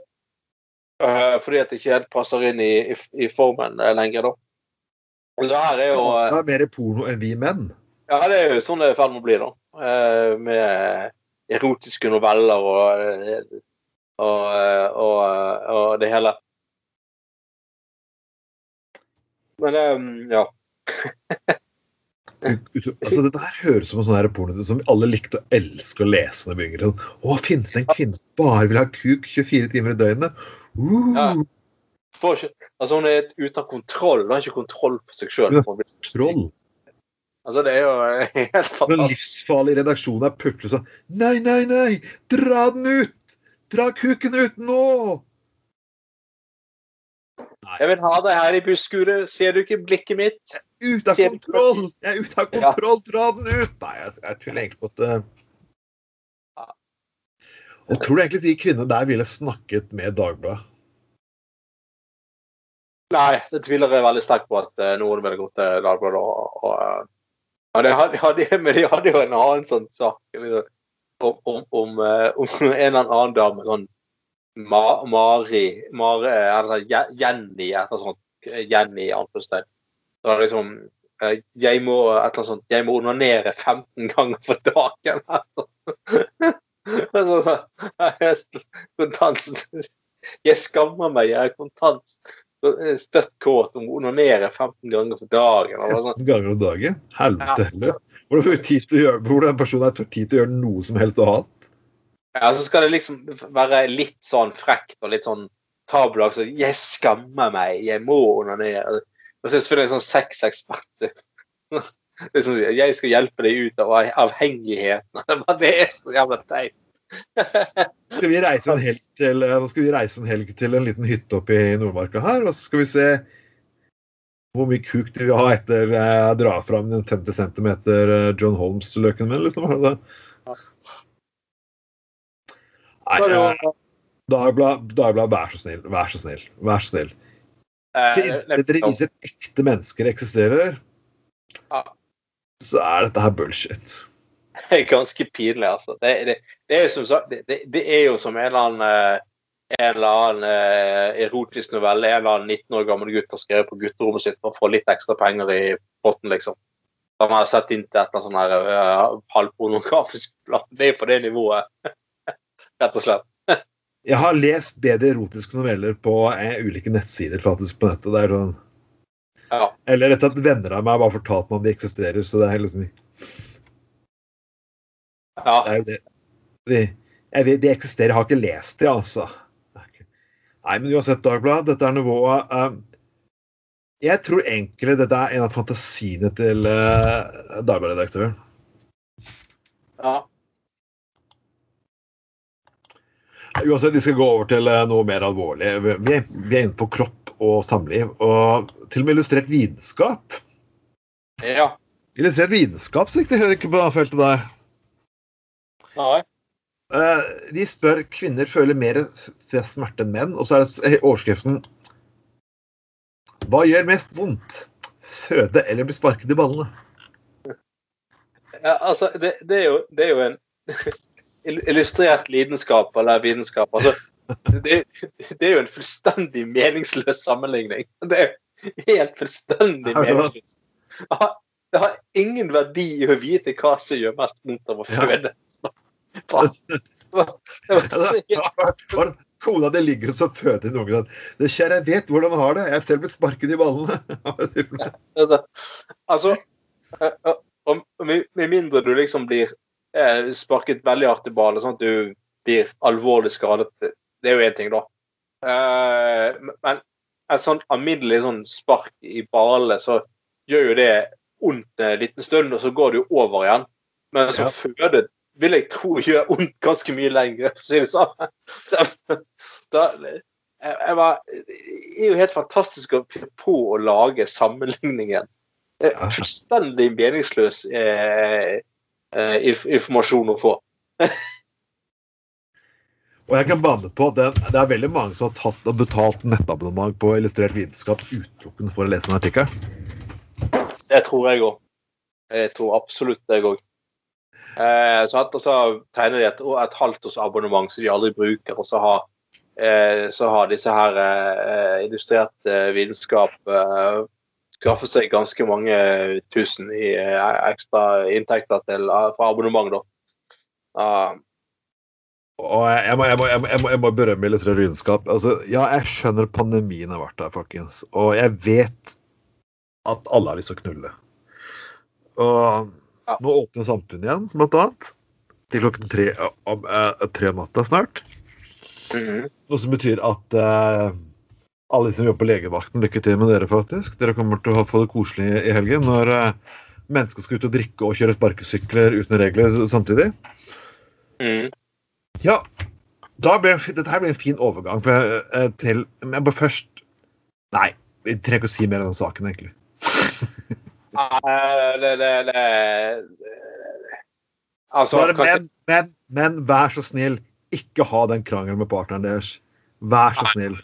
eh, fordi at det ikke helt passer inn i, i, i formen eh, lenger, da. Det her er jo eh, Det er mer porno enn vi menn. ja, det er jo sånn det er i ferd med å bli, da. Eh, med erotiske noveller og, eh, og, eh, og, eh, og det hele. Men eh, ja. Altså, dette her høres som en sånn porno som alle likte å elske å lese når vi yngre. Sånn, Å, finnes det en kvinne som bare vil ha kuk 24 timer i døgnet? Uh, Ja. Ikke, altså Hun er ute av kontroll. Hun har ikke kontroll på seg sjøl. Altså, det er jo helt Den fantastisk. livsfarlige redaksjonen er putle sånn Nei, nei, nei! Dra den ut! Dra kuken ut nå! Jeg vil ha deg her i busskuret. Ser du ikke blikket mitt? Jeg er ute av Ser kontroll! Jeg er ute av Ja. kontroll! Dra den ut! Nei, jeg, jeg tror egentlig på at uh... Og tror du egentlig de kvinnene der ville snakket med Dagbladet? Nei, det tviler jeg veldig sterkt på at eh, noen ville gått til Dagbladet og, og eh, ja, de hadde, hadde, Men de hadde jo en annen sånn sak liksom, om, om, om, eh, en eller annen dame. Sånn Ma, Mari Mar, eh, eller sånn, Jenny, et eller annet sånt. eh, Jenny i. Så liksom eh, jeg må, et eller annet sånt, jeg må onanere 15 ganger for dagen. Altså, jeg er Jeg skammer meg, jeg er kontant støtt kåt om å onanere 15 ganger for dagen. eller sånn. 15 ganger om dagen? Helvete heller. Får vi tid til å gjøre Hvordan personen her får tid til å gjøre noe som helst annet? Ja, så skal det liksom være litt sånn frekt og litt sånn tabelagt. Så 'Jeg skammer meg, jeg må onanere'. Og så er det selvfølgelig en sånn sexekspert. liksom. Liksom, 'Jeg skal hjelpe deg ut av avhengigheten'. Det er så jævla teit. Skal vi reise en helg til, eh, nå skal vi reise en helg til en liten hytte oppe i Nordmarka her, og så skal vi se hvor mye kuk de vil ha etter jeg drar fram den 50 cm John Holmes-løken min, liksom. Nei, eh, Dagbladet, Dagblad, vær så snill, vær så snill, vær så snill. Eh, Til dere viser ekte mennesker eksisterer, Ja. så er dette her bullshit. Det er ganske pinlig, altså. Det, det, det, er, jo som sagt, det, det, det er jo som en eller annen, eh, en eller annen eh, erotisk novelle en eller annen 19 år gammel gutt har skrevet på gutterommet sitt for å få litt ekstra penger i potten, liksom. Han har sett inn til et eller sånn her uh, halvpornografisk blad. Det er på det nivået, rett og slett. Jeg har lest bedre erotiske noveller på eh, ulike nettsider faktisk på nettet. Det er sånn Ja. Eller og slett venner av meg bare fortalt meg om de eksisterer, så det er liksom ja. Det er jo det. De, Jeg vet, De eksisterer, jeg har ikke lest de, altså. Nei, men uansett, Dagbladet, dette er nivået. uh, jeg tror egentlig dette er en av fantasiene til uh, Dagbladet-redaktøren. Ja. Uansett, vi skal gå over til eh, noe mer alvorlig. Vi er, vi er inne på kropp og samliv, og til og med illustrert vitenskap. ja. Illustrert vitenskap så ikke det hører ikke på det feltet der. Nei. Eh, de spør kvinner føler mer smerte enn menn, og så er det overskriften Hva gjør mest vondt? Føde eller bli sparket i ballene? Ja, altså, det, det, er jo, det er jo en illustrert lidenskap eller vitenskap. Altså, det, det er jo en fullstendig meningsløs sammenligning. Det er helt fullstendig Ja, ja. meningsløst. Det har, ingen verdi i å vite hva som gjør mest vondt av å føde. Faen. Kona di ligger og så føder en unge sånn Det skjer, jeg vet hvordan han har det. Jeg selv blitt sparket i ballene. Altså, altså eh, eh, og med, mindre du liksom blir eh, sparket veldig hardt i ballen, sånn at du blir alvorlig skadet, det er jo én ting, da. Eh, men et sånn alminnelig sånn spark i ballene, så gjør jo det vondt en liten stund, og så går det jo over igjen. Men så Ja. føde vil jeg tro gjør vondt ganske mye lenger, for å si det sånn. Da, jeg, jeg var, det er jo helt fantastisk å finne på å lage sammenligningen. Det er fullstendig meningsløs eh, eh, informasjon å få. Og jeg kan banne på at Det er veldig mange som har tatt og betalt nettabonnement på Illustrert vitenskap utelukkende for å lese den artikkelen. Det tror jeg òg. Jeg tror absolutt det òg. Eh, så, og så tegner de et, et halvt års abonnement som de aldri bruker, og så har, eh, så har disse her eh, illustrert eh, vitenskap eh, skaffet seg ganske mange tusen i eh, ekstra inntekter til, fra abonnement, da. Ah, jeg, må, jeg, må, jeg, må, jeg, må, berømme Illustrert vitenskap. Altså, ja, jeg skjønner pandemien har vært der, folkens. Og jeg vet at alle har lyst til å knulle. Og. Nå åpner samfunnet igjen, blant annet. Til klokken tre om eh, tre natta snart. mhm. Noe som betyr at uh, alle de som jobber på legevakten, lykke til med dere, faktisk. Dere kommer til å få det koselig i helgen når uh, mennesker skal ut og drikke og kjøre sparkesykler uten regler samtidig. Mm. Ja, da ble, dette her blir en fin overgang for, eh, til Men bare først Nei, vi trenger ikke å si mer om den saken, egentlig. Nei, det, det, det, det Altså, men, kanskje, men, men, vær så snill, ikke ha den krangelen med partneren deres. Vær så snill.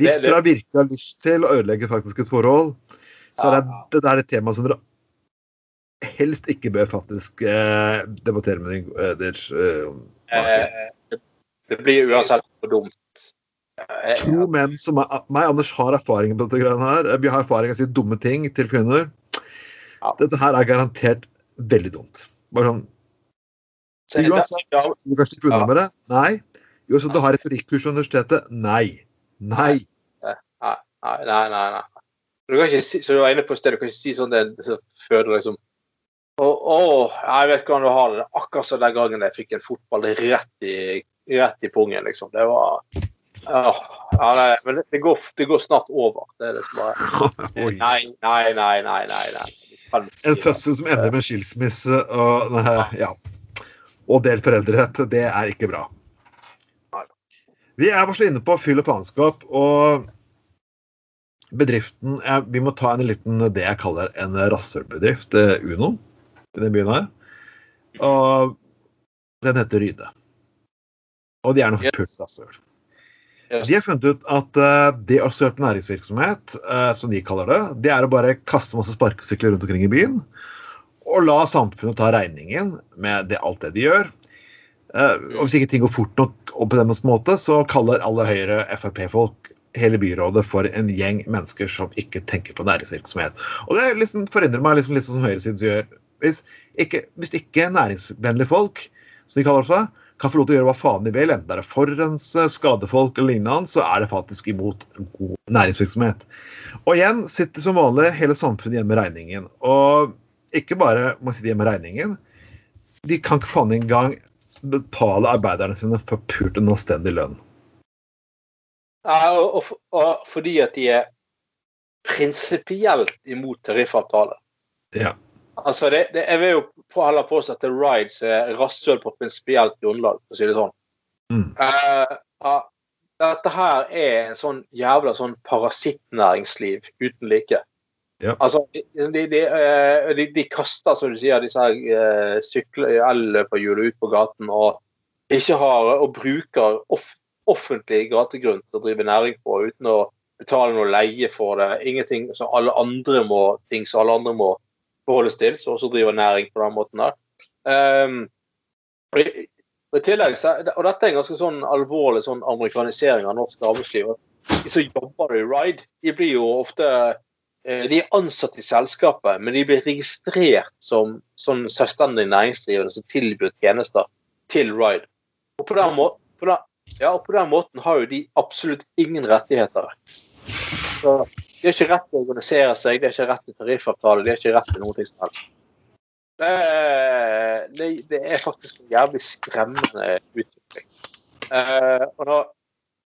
Hvis dere virkelig har lyst til å ødelegge faktisk et forhold, så er det, det er et tema som dere helst ikke bør faktisk eh, debattere med eh, deres eh, make. eh, det, blir uansett for dumt. Eh, To menn som er, meg Anders har erfaring på dette greiene her. Vi har erfaring med å si dumme ting til kvinner. Ja. Dette her er garantert veldig dumt. Bare sånn, så det- uansett- Du kan slippe unna med det? Nei. Uansett du har retorikkurs på universitetet? Nei. Nei. Nei, nei, nei. nei. Du kan ikke si, så du var inne på stedet, du kan ikke si sånn det så føder liksom Å, jeg vet hvordan du har det. Akkurat som den gangen jeg fikk en fotball rett i, rett i pungen, liksom. Det var Åh, ja, nei, Men det, det, går, det går snart over. Det er liksom bare. Nei, nei, nei, nei. nei, nei. En fødsel som ender med skilsmisse og ja. Og delt foreldrerett, det er ikke bra. Vi er varslet inne på fyll og faenskap, og bedriften er, Vi må ta en liten det jeg kaller en rasshølbedrift, eh, Uno, i den byen her. Og den heter Ryde. Og de er noe fullt rasshøl. Yes. De har funnet ut at uh, det å søke næringsvirksomhet, uh, som de kaller det, det er å bare kaste masse sparkesykler rundt omkring i byen. Og la samfunnet ta regningen med det, alt det de gjør. Uh, og hvis ikke ting går fort nok og på deres måte, så kaller alle Høyre Frp-folk hele byrådet for en gjeng mennesker som ikke tenker på næringsvirksomhet. Og det liksom forundrer meg liksom litt sånn som høyresiden gjør. Hvis ikke, hvis ikke næringsvennlige folk, som de kaller seg, kan få lov til å gjøre hva faen de vil, enten det er forurense, skade folk eller lignende, så er det faktisk imot god næringsvirksomhet. Og igjen sitter som vanlig hele samfunnet igjen med regningen. Og ikke bare må sitte igjen med regningen, de kan ikke faen engang betale arbeiderne sine for pult en anstendig lønn. Ja, og, og, og fordi at de er prinsipielt imot tariffavtale. Ja. Altså, det, det, jeg vil jo heller påstå at det er Ride som er rasshøl på prinsipielt grunnlag, for å si det sånn. Mm. Uh, uh, dette her er en sånn jævla sånn parasittnæringsliv uten like. Ja. Altså, de, de, eh, de, de kaster, som du sier, disse her eh, sykler- elløperhjulene ut på gaten og ikke har og bruker off, offentlig gategrunn til å drive næring på uten å betale noe leie for det. Ingenting som alle andre må, ting som alle andre må forholdes til, som også driver næring på den måten der. Um, og i, og i tillegg, så, og dette er en ganske sånn alvorlig sånn amerikanisering av norsk arbeidsliv. De som jobber i Ride, de blir jo ofte eh, de er ansatt i selskapet, men de blir registrert som sånn selvstendig næringsdrivende som tilbyr tjenester til Ride. Og på den, måten, på, den, ja, på den måten har jo de absolutt ingen rettigheter. Så De har ikke rett til å organisere seg, de har ikke rett til tariffavtale, de har ikke rett til noe som helst. Det, det, det er faktisk en jævlig skremmende utvikling. Uh, og når,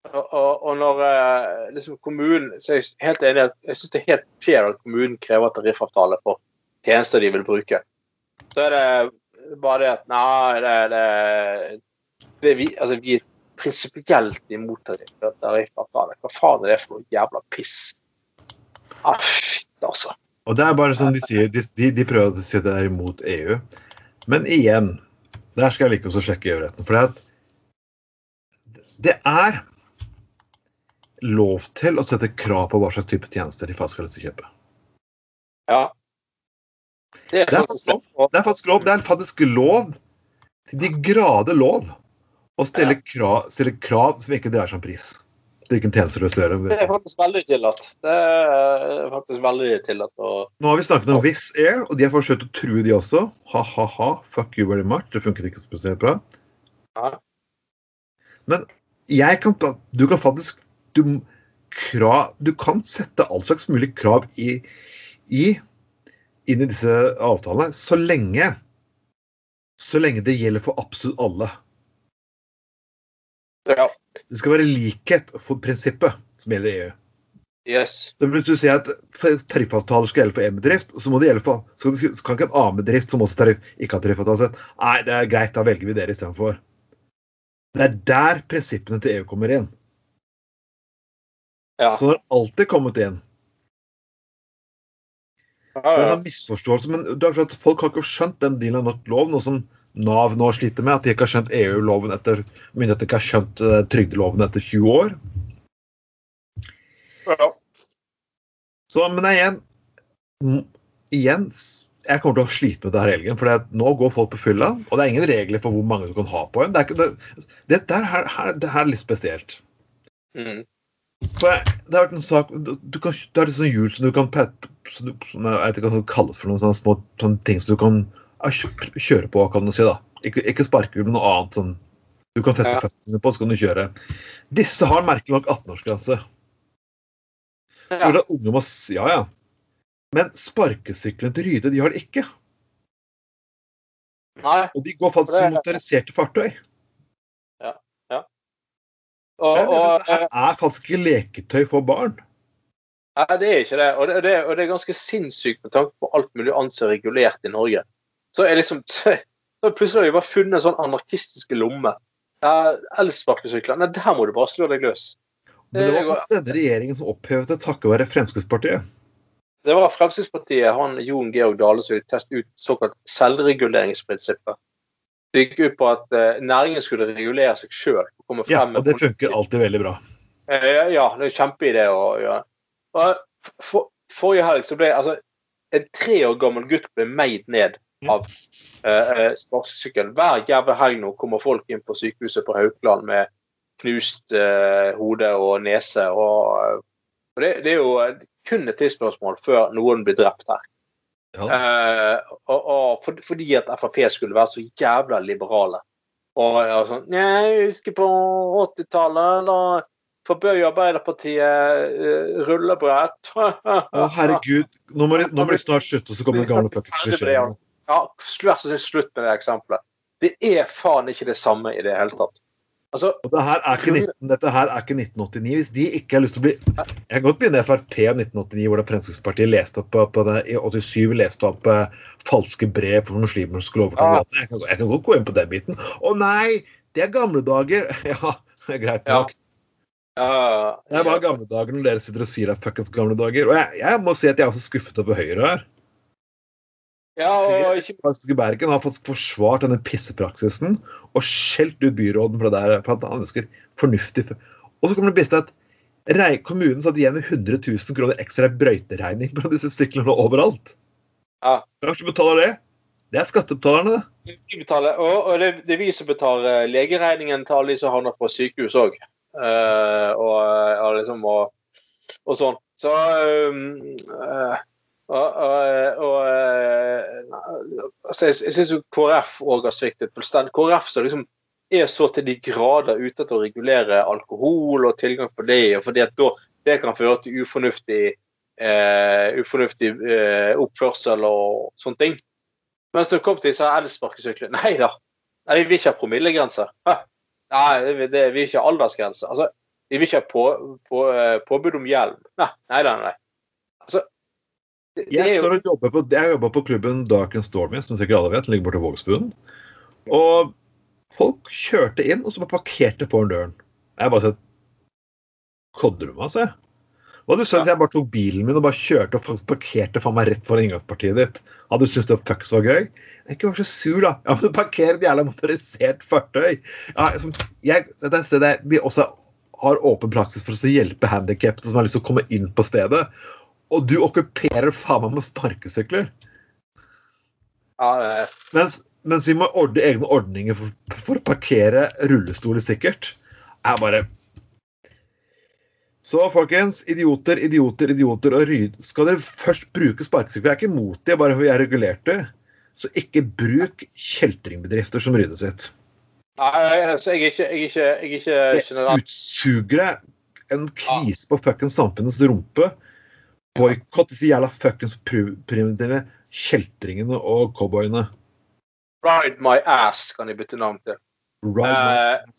og, og, når uh, liksom kommunen så er jeg helt enig at jeg syns det er helt fair at kommunen krever tariffavtale for tjenester de vil bruke. Så er det bare det at nei, det, det, det vi, altså, vi er prinsipielt imot tariffavtale. Hva faen er det for noe jævla piss? Ah, altså. Og det er bare sånn de sier, de, de, de prøver å si det er imot EU. Men igjen, der skal jeg like også sjekke EU-retten. For det, er lov til å sette krav på hva slags type tjenester de faktisk har lyst til å kjøpe. Ja. Det er Det er faktisk Det er faktisk lov, det er faktisk lov til de grader lov å stille, krav, stille krav som ikke dreier seg om pris. Hvilken tjeneste du skal Det er faktisk veldig tillatt. Det er faktisk veldig tillatt å Nå har vi snakket om Wizz Air, og de har forsøkt å true de også. Ha-ha-ha, fuck you very much. Det funket ikke spesielt bra. Ja. Men jeg kan Du kan faktisk du, krav, du kan sette all slags mulig krav i, i inn i disse avtalene, så lenge Så lenge det gjelder for absolutt alle. ja. Det skal være likhet for prinsippet som gjelder i EU. Yes. Det du sier at tariffavtaler skal gjelde for en bedrift, så må det gjelde for så så kan ikke en annen bedrift som også tariff, ikke har tariffavtale, si nei, det er greit, da velger vi dere istedenfor. Det er der prinsippene til EU kommer inn. Ja. Så det har alltid kommet inn. Ja, Det er en misforståelse, men folk har ikke skjønt den delen av norsk lov, noe som Nav nå sliter med. At de ikke har skjønt EU-loven etter myndighetene ikke har skjønt eh, trygdeloven etter 20 år. ja. Så, men det er igjen Igjen, jeg kommer til å slite med det her helgen. For nå går folk på fylla, og det er ingen regler for hvor mange du kan ha på en. Det er, ikke, det, det, her, her, det her er litt spesielt. Mm. For jeg, det har vært en sak Du, kan, du har litt sånn hjul som du kan som du, jeg vet ikke hva det kalles for noen sånne små sånne ting som du kan kjøre på, kan du si. da. Ikke, ikke sparkehjul, men noe annet sånn du kan feste Ja. føttene på, så kan du kjøre. Disse har merkelig nok 18-årsgrense. Ja. Ja, ja. Men sparkesyklene til Ryde, de har det ikke. Nei. Og de går faktisk som motoriserte fartøy. Og, og, Det er faktisk ikke leketøy for barn. Nei, det er ikke det. Og det, det. og det er ganske sinnssykt med tanke på alt mulig annet som er regulert i Norge. Så er liksom så plutselig har vi bare funnet en sånn anarkistiske lomme. Ja, Elsparkesykler. Nei, der må du bare slå deg løs. Men det var faktisk denne regjeringen som opphevet det takket være Fremskrittspartiet. Det var Fremskrittspartiet, han Jon Georg Dale, som testet ut såkalt selvreguleringsprinsippet. Det gikk ut på at eh, næringen skulle regulere seg sjøl. Ja, og det funker alltid veldig bra. Eh, ja, det er en kjempeidé å gjøre. Og for, forrige helg så ble altså en tre år gammel gutt ble meid ned av eh, sparkesykkel. Hver jævla helg nå kommer folk inn på sykehuset på Haukeland med knust eh, hode og nese. Og, og det, det er jo kun et tidsspørsmål før noen blir drept her. Ja. Eh, og, og for, fordi at Frp skulle være så jævla liberale. Og, og sånn Nei, jeg husker på 80-tallet. Da forbød Arbeiderpartiet uh, rullebrett. Å, herregud. Nå må, de, nå må de snart slutte, så kommer den gamle fuckings beskjeden. Ja, vær så snill, slutt med det eksempelet. Det er faen ikke det samme i det hele tatt. Altså, Og det her er ikke 19, dette her er ikke 1989. Hvis de ikke har lyst til å bli Jeg kan godt begynne i Frp av 1989, hvor Fremskrittspartiet leste opp på, på det, i 87 leste opp eh, falske brev for muslimer som skulle overta Ja. landet. Jeg, kan- jeg kan godt gå inn på den biten. Å nei, det er gamle dager! Ja, greit nok. ja, Det er bare gamle dager når dere sitter og sier det er fuckings gamle dager. Og jeg, jeg må si at jeg er også skuffet over Høyre her. Ja, og ikke Bergen har fått forsvart denne pissepraksisen og skjelt ut byråden for det der, for at han ønsker fornuftig Og så kommer det beste at kommunen satt igjen med 100 000 kroner ekstra brøyteregning på disse syklene overalt. Ja. Hvem er betaler det? Det er skattebetalerne, det. De betaler, og, og det, det er vi som betaler legeregningen til alle de som havner på sykehus òg. og, og liksom og, og sånn. Så um, eh, og, og, eh, altså, Jeg, jeg syns KrF òg har sviktet fullstendig. KrF som liksom er så til de grader ute til å regulere alkohol og tilgang på det, og fordi at da, det kan føre til ufornuftig, eh, ufornuftig eh, oppførsel og sånne ting. Mens det kom til disse elsparkesyklene Nei da, nei, vi vil ikke ha promillegrenser. Nei, det, vi vil ikke ha aldersgrense. Altså, vi vil ikke ha på, på, eh, påbud om hjelm. Nei, nei, nei. nei. Altså, Jeg står og jobber på, jeg jobber på klubben Dark and Stormy, som sikkert alle vet. Den ligger borte i Vågsbuen. Og folk kjørte inn, og så bare parkerte foran døren. Jeg bare sånn Kodder du meg, sa jeg? Hva hadde du sagt hvis jeg bare tok bilen min og bare kjørte og faktisk parkerte faen meg rett foran inngangspartiet ditt? Hadde du syntes det fucks var gøy? Jeg ikke vær så sur, da. Ja, men du parkerer et jævla motorisert fartøy. Ja, som, jeg, dette er et sted der vi også har åpen praksis for å hjelpe handikappede som har lyst til å komme inn på stedet. Og du okkuperer faen meg med sparkesykler. ja, Mens, mens vi må ordne egne ordninger for, for å parkere rullestoler sikkert. Jeg bare Så folkens, idioter, idioter, idioter og ryd... Skal dere først bruke sparkesykler? Jeg er ikke imot det, bare fordi er regulerte. Så ikke bruk kjeltringbedrifter som ryddet sitt. Nei, altså, jeg er ikke, jeg er ikke, jeg er ikke Det generelt utsuger en kvise på fuckings samfunnets rumpe. Boikott disse jævla fuckings primitive kjeltringene og cowboyene. Ride my ass kan de bytte navn til. Ride my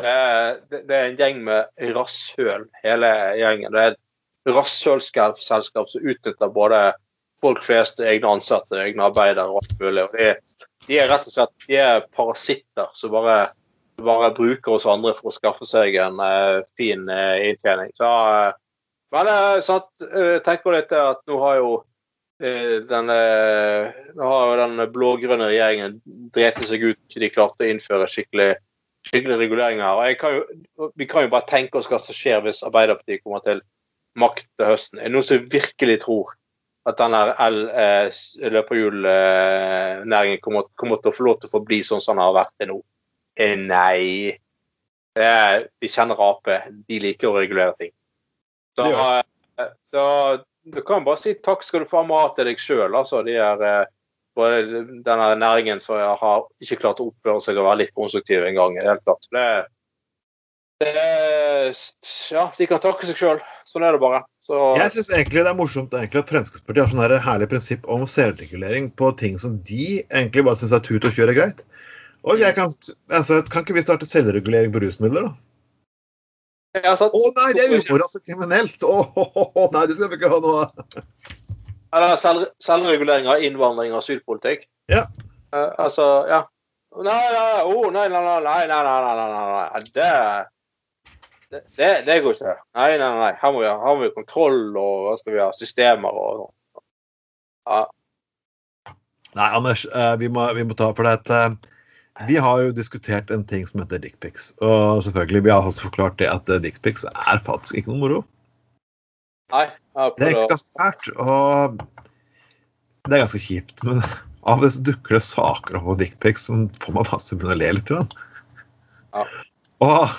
det, er, det det er en gjeng med rasshøl, hele gjengen. Det er et rasshølselskap som utnytter både folk flest, egne ansatte, egne arbeidere og alt mulig. Og de, de er rett og slett de er parasitter som bare, bare bruker oss andre for å skaffe seg en uh, fin uh, inntjening. Så, eh, men jeg at, eh, tenk på at nå har jo denne, eh, nå har jo den blå-grønne regjeringen dreti seg ut. De klarte å innføre skikkelig, skikkelig reguleringer. Og kan jo, vi kan jo bare tenke oss hva som skjer hvis Arbeiderpartiet kommer til makt til høsten. Er det noen som virkelig tror at denne el-løperhjulnæringen kommer, kommer til å få lov til å forbli sånn som den har vært til nå? Eh, nei. De kjenner Ap. De liker å regulere ting. Så, Det eh, så du kan bare si takk skal du faen meg ha til deg sjøl, altså. De er eh, denne næringen som har ikke klart å oppføre seg og være litt konstruktiv engang i det hele tatt. Det, det Ja, de kan takke seg sjøl. Sånn er det bare. Så Jeg syns egentlig det er morsomt egentlig at Fremskrittspartiet har sånn her herlig prinsipp om selvregulering på ting som de egentlig bare syns er tut og kjører greit. Og jeg kan, altså, kan ikke vi starte selvregulering på rusmidler, da? Å satt... oh, nei, det er umorask altså, kriminelt! Å oh, oh, nei, det skal vi ikke ha noe av. Selv, selvregulering av innvandring og asylpolitikk. Ja. Uh, altså, ja. Nei, nei, oh, nei, nei, nei, nei, nei, nei, nei. Det, det, det, det går ikke. Nei, nei, nei. Her må vi ha, her må vi kontroll, og her skal vi ha systemer og sånn. Ja. Nei, Anders, eh, vi må, vi må ta for det at vi har jo diskutert en ting som heter dickpics. Og selvfølgelig, vi har også forklart det at eh, dickpics er faktisk ikke noe moro. Nei. Det er ikke fælt, og det er ganske kjipt. Men av og til dukker det saker på dickpics som får meg faktisk til å begynne å le litt. Ja. Og,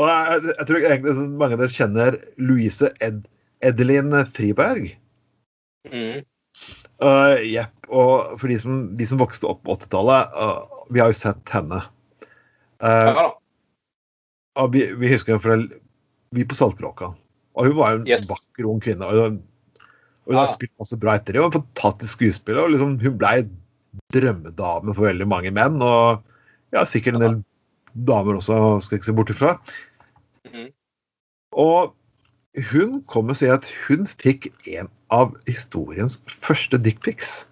og jeg, jeg tror egentlig mange av dere kjenner Louise Ed, Edelin Friberg. mm. Uh, yep. Og for de som, de som vokste opp på 80-tallet, uh, vi har jo sett henne. Ja da. og vi, vi husker henne fra Vi på Saltkråka. Og hun var en Yes. vakker ung kvinne. Og hun har Ja. spilt masse bra etter det. Hun var en fantastisk skuespiller. Og liksom, hun blei drømmedame for veldig mange menn. Og ja, sikkert en del damer også, skal jeg ikke se bort ifra. Mm. Og hun kom og sier at hun fikk en av historiens første dickpics.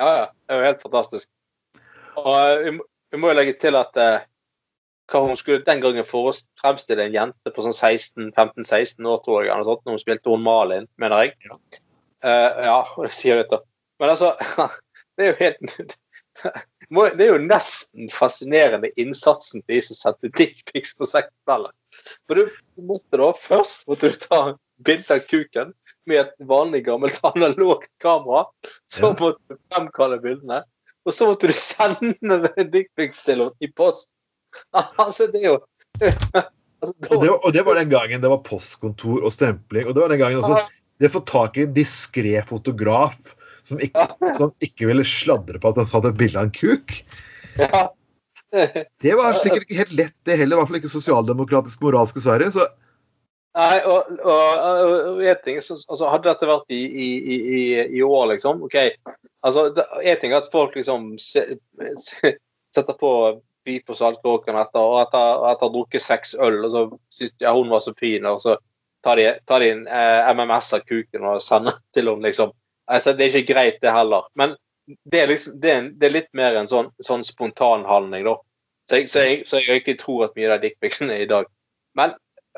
Ja, ja. Det er jo helt fantastisk. Og vi, må- jo legge til at eh, hva hun skulle den gangen fremstille en jente på sånn 16, 15-16 år, tror jeg, eller sånt, når hun spilte hun Malin, mener jeg. Ja. uh, ja, det sier litt, da. Men altså, det er jo helt Det er jo nesten fascinerende innsatsen til de som sendte dickpics på 60-tallet. For du måtte da først måtte du ta bilde av kuken med et vanlig gammelt analogt kamera. Så måtte du fremkalle bildene. Og så måtte du sende dickpics til henne i post. Altså, det er jo altså, da- Og det, og det var den gangen det var postkontor og stempling. Og det var den gangen også det å få tak i en diskré fotograf som ikke, som ikke ville sladre på at han hadde et bilde av en kuk. ja. Det var sikkert ikke helt lett, det heller. I hvert fall ikke sosialdemokratisk moralsk i Sverige. Så Nei, og, og, og ting, så, altså, Hadde dette vært i, i, i, i- år, liksom OK. altså, jeg tenker er at folk liksom se, se, setter på Beat på saltkråken etter og etter, etter å ha drukket seks øl, og så syns de ja, hun var så fin, og så tar de, de en eh, MMS av kuken og sender til henne, liksom. Altså, det er ikke greit, det heller. Men det er, liksom, det er, en, det er litt mer en sånn, sånn spontanhandling, da. Så jeg, så, jeg, så jeg ikke tror at mye av dickpicsen er i dag. Men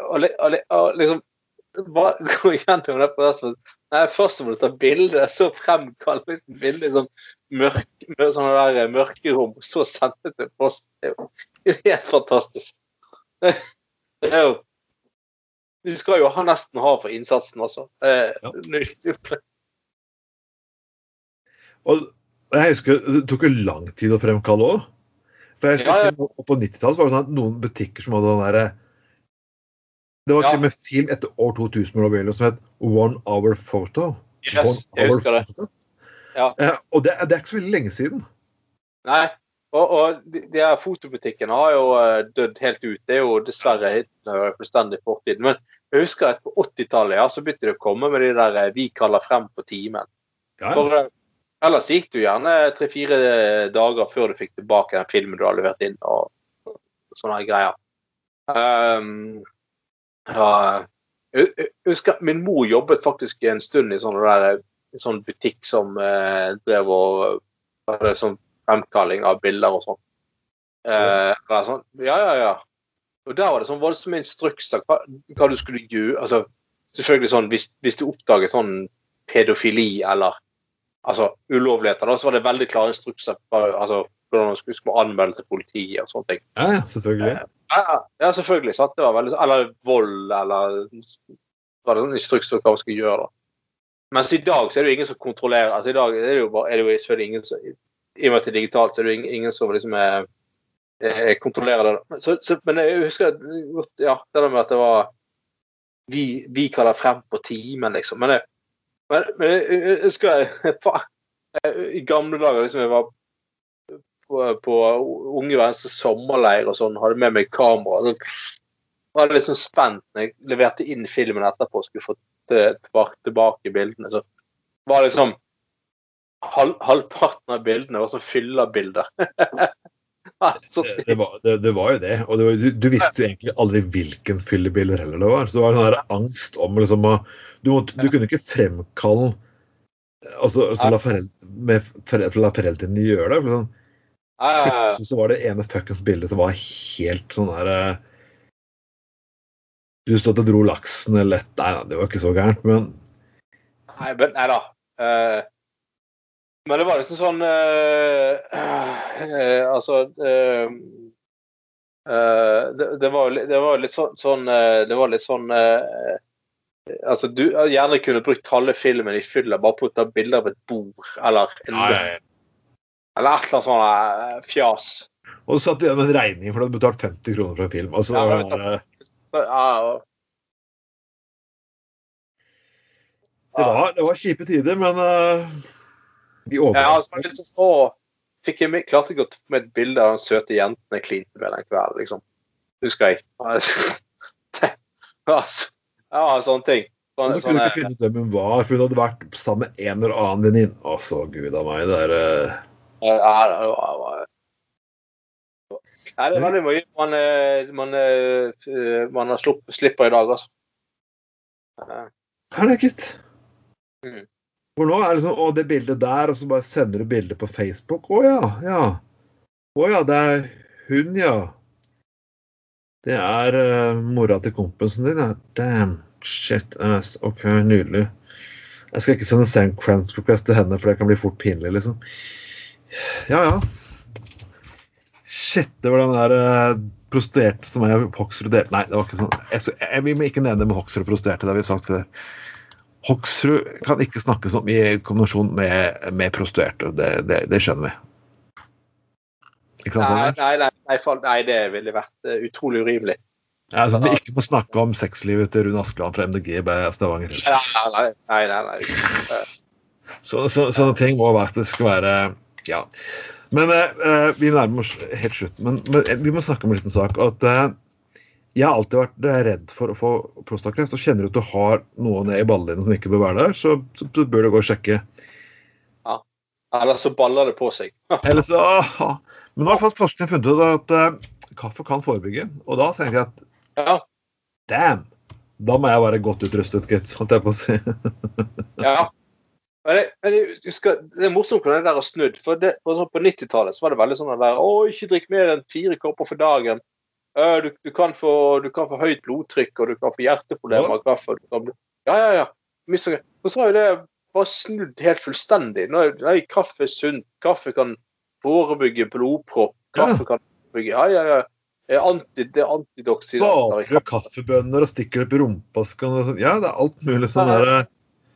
og, og, og liksom hva, Gå gjennom det som Nei, Først må du ta bilde, så fremkalle liksom bilde i sånn mørk, mør- sånne der eh, mørkerom, og så sende til post. Det er jo helt fantastisk. Det er jo Du skal jo ha nesten ha for innsatsen, altså. Eh, Ja. Og jeg husker Det tok jo lang tid å fremkalle òg. For jeg husker Ja, ja. På 90-tallet var det sånn at noen butikker som hadde den derre Det var til og med film etter år 2000 med Robin Williams som het One Hour Photo. Yes, One jeg husker det. Ja. Eh, og det, det er ikke så veldig lenge siden. Nei. Og, og de, de her fotobutikkene har jo eh, dødd helt ut. Det er jo dessverre helt uh, fullstendig fortid. Men jeg husker at på 80-tallet ja, så begynte det å komme med de der eh, 'vi kaller frem på timen'. Ja. For eh, ellers gikk det jo gjerne tre-fire dager før du fikk tilbake den filmen du har levert inn, og sånne greier. Um, ja, jeg husker Min mor jobbet faktisk en stund i sånn en sånn butikk som eh, drev og hadde sånn fremkalling av bilder og sånn. Eh, ja. sånn. Ja, ja, ja. Og der var det sånn voldsomme instrukser hva, hva du skulle gjøre. Altså, selvfølgelig sånn hvis, hvis du oppdager sånn pedofili eller altså ulovligheter, da, så var det veldig klare instrukser på altså, hvordan man skulle, skulle anmelde til politiet og sånne ting. ja, selvfølgelig. Ja, ja, ja, selvfølgelig. Sant? Det var veldig, eller vold, eller var det sånn instrukser hva man skulle gjøre. Mens i dag så er det jo ingen som kontrollerer altså I dag er det jo, bare, er det jo selvfølgelig ingen som I og med at det er digitalt, så er det ingen, ingen som liksom er, er, kontrollerer det. Så, så, men jeg husker godt ja, det der med at det var Vi, vi kaller frem på timen, liksom. Men, jeg, men, men jeg, jeg husker jeg, I gamle dager liksom jeg var på, på Unge Venstre sommerleir og sånn, hadde med meg kamera. Så var litt sånn spent når jeg leverte inn filmen etterpå og skulle få tilbake, bildene. Så var liksom halv, Halvparten av bildene var sånn fyllerbilder. så, Det, det, var, det, det var jo det. Og var, du, du visste jo egentlig aldri hvilken fyllebiler heller det var. Så det var sånn der angst om liksom å du, måtte, du kunne ikke fremkalle Altså, altså la, foreldre, med, foreldre, foreldrene gjøre det. For sånn, ja, ja, ja. så var det ene fuckings bildet som var helt sånn der eh, Du stod at det dro laksen eller et Nei da, det var ikke så gærent, men Nei, men, nei da. Uh, men det var liksom sånn uh, uh, Altså det, det, var, jo det var litt sånn, sånn Det var litt sånn Altså, du gjerne kunne brukt halve filmen i fylla bare putta bilder av et bord, eller en eller et eller annet sånn eh, fjas. Og så satt du igjen med en regning for du hadde betalt 50 kroner for en film. Altså, Ja, det var, Så, ja, det, var, det var kjipe tider, men eh, vi Ja, overlevde. altså, litt sånn, å, fikk jeg med, klarte ikke å ta med et bilde av den søte jenten jeg klinte med den kvelden, liksom. Husker jeg. Altså, ja, sånne ting. Sånne, så kunne sånne, ikke finne ut hvem hun var, for hun hadde vært sammen med en eller annen venninne. Altså, gud a meg, det er eh, Ja, var- Nei, det er veldig mye man, eh, man, eh, man har slupp, slipper i dag, altså. Eh, Det er det, gitt. Mm. For nå er det sånn Å, det bildet der, og så bare sender du bildet på Facebook. Å ja, ja. Å ja, det er hun, ja. Det er uh, mora til kompisen din, ja. Damn. Shit ass. OK, nydelig. Jeg skal ikke sende send friends request til henne, for det kan bli fort pinlig, liksom. Ja, ja. Shit, det var den der uh, prostituerte som er Hoksrud delte Nei, det var ikke sånn. Jeg, jeg, vi må ikke nevne det med Hoksrud prostituerte, det har vi sagt før. Hoksrud kan ikke snakkes om i kombinasjon med, med prostituerte. Det, det, det skjønner vi. Ikke sant? Nei, nei, nei, nei, det ville vært eh, utrolig urimelig. Ja, altså, vi ikke må snakke om sexlivet til Rune Askeland fra MDG i Stavanger. Nei, nei, nei. nei, nei. Eh, Så, så, sånne ting må faktisk være Ja. Men eh, eh, vi nærmer oss helt slutt. Men, men eh, vi må snakke om en liten sak. At eh, jeg har alltid vært eh, redd for å få prostakreft. Og kjenner du at du har noe ned i ballene dine som ikke bør være der, så, så, så bør du gå og sjekke. Ja. Eller så baller det på seg. Eller så, ah, men nå har forskningen funnet ut at eh, kaffe kan forebygge. Og da tenkte jeg at Ja, damn! Da må jeg være godt utrustet, gitt. Holdt jeg på å si. ja. Men, det, men jeg skal, det er morsomt hvordan det der har snudd. For det, for sånn på 90-tallet så var det veldig sånn der, Å, ikke drikk mer enn fire kopper for dagen. Du, du, kan få, du kan få høyt blodtrykk, og du kan få hjerteproblemer Ja. kan bli, ja, ja, ja. Og så har jo det bare snudd helt fullstendig. Nå er kaffe er sunt. Kaffe kan forebygge blodpropp. Kaffe kan forebygge Ja, ja, ja. Anti, det er antidoksidanter Bakre kaffebønner og stikker det opp i rumpa så kan Ja, det er alt mulig sånn Ja.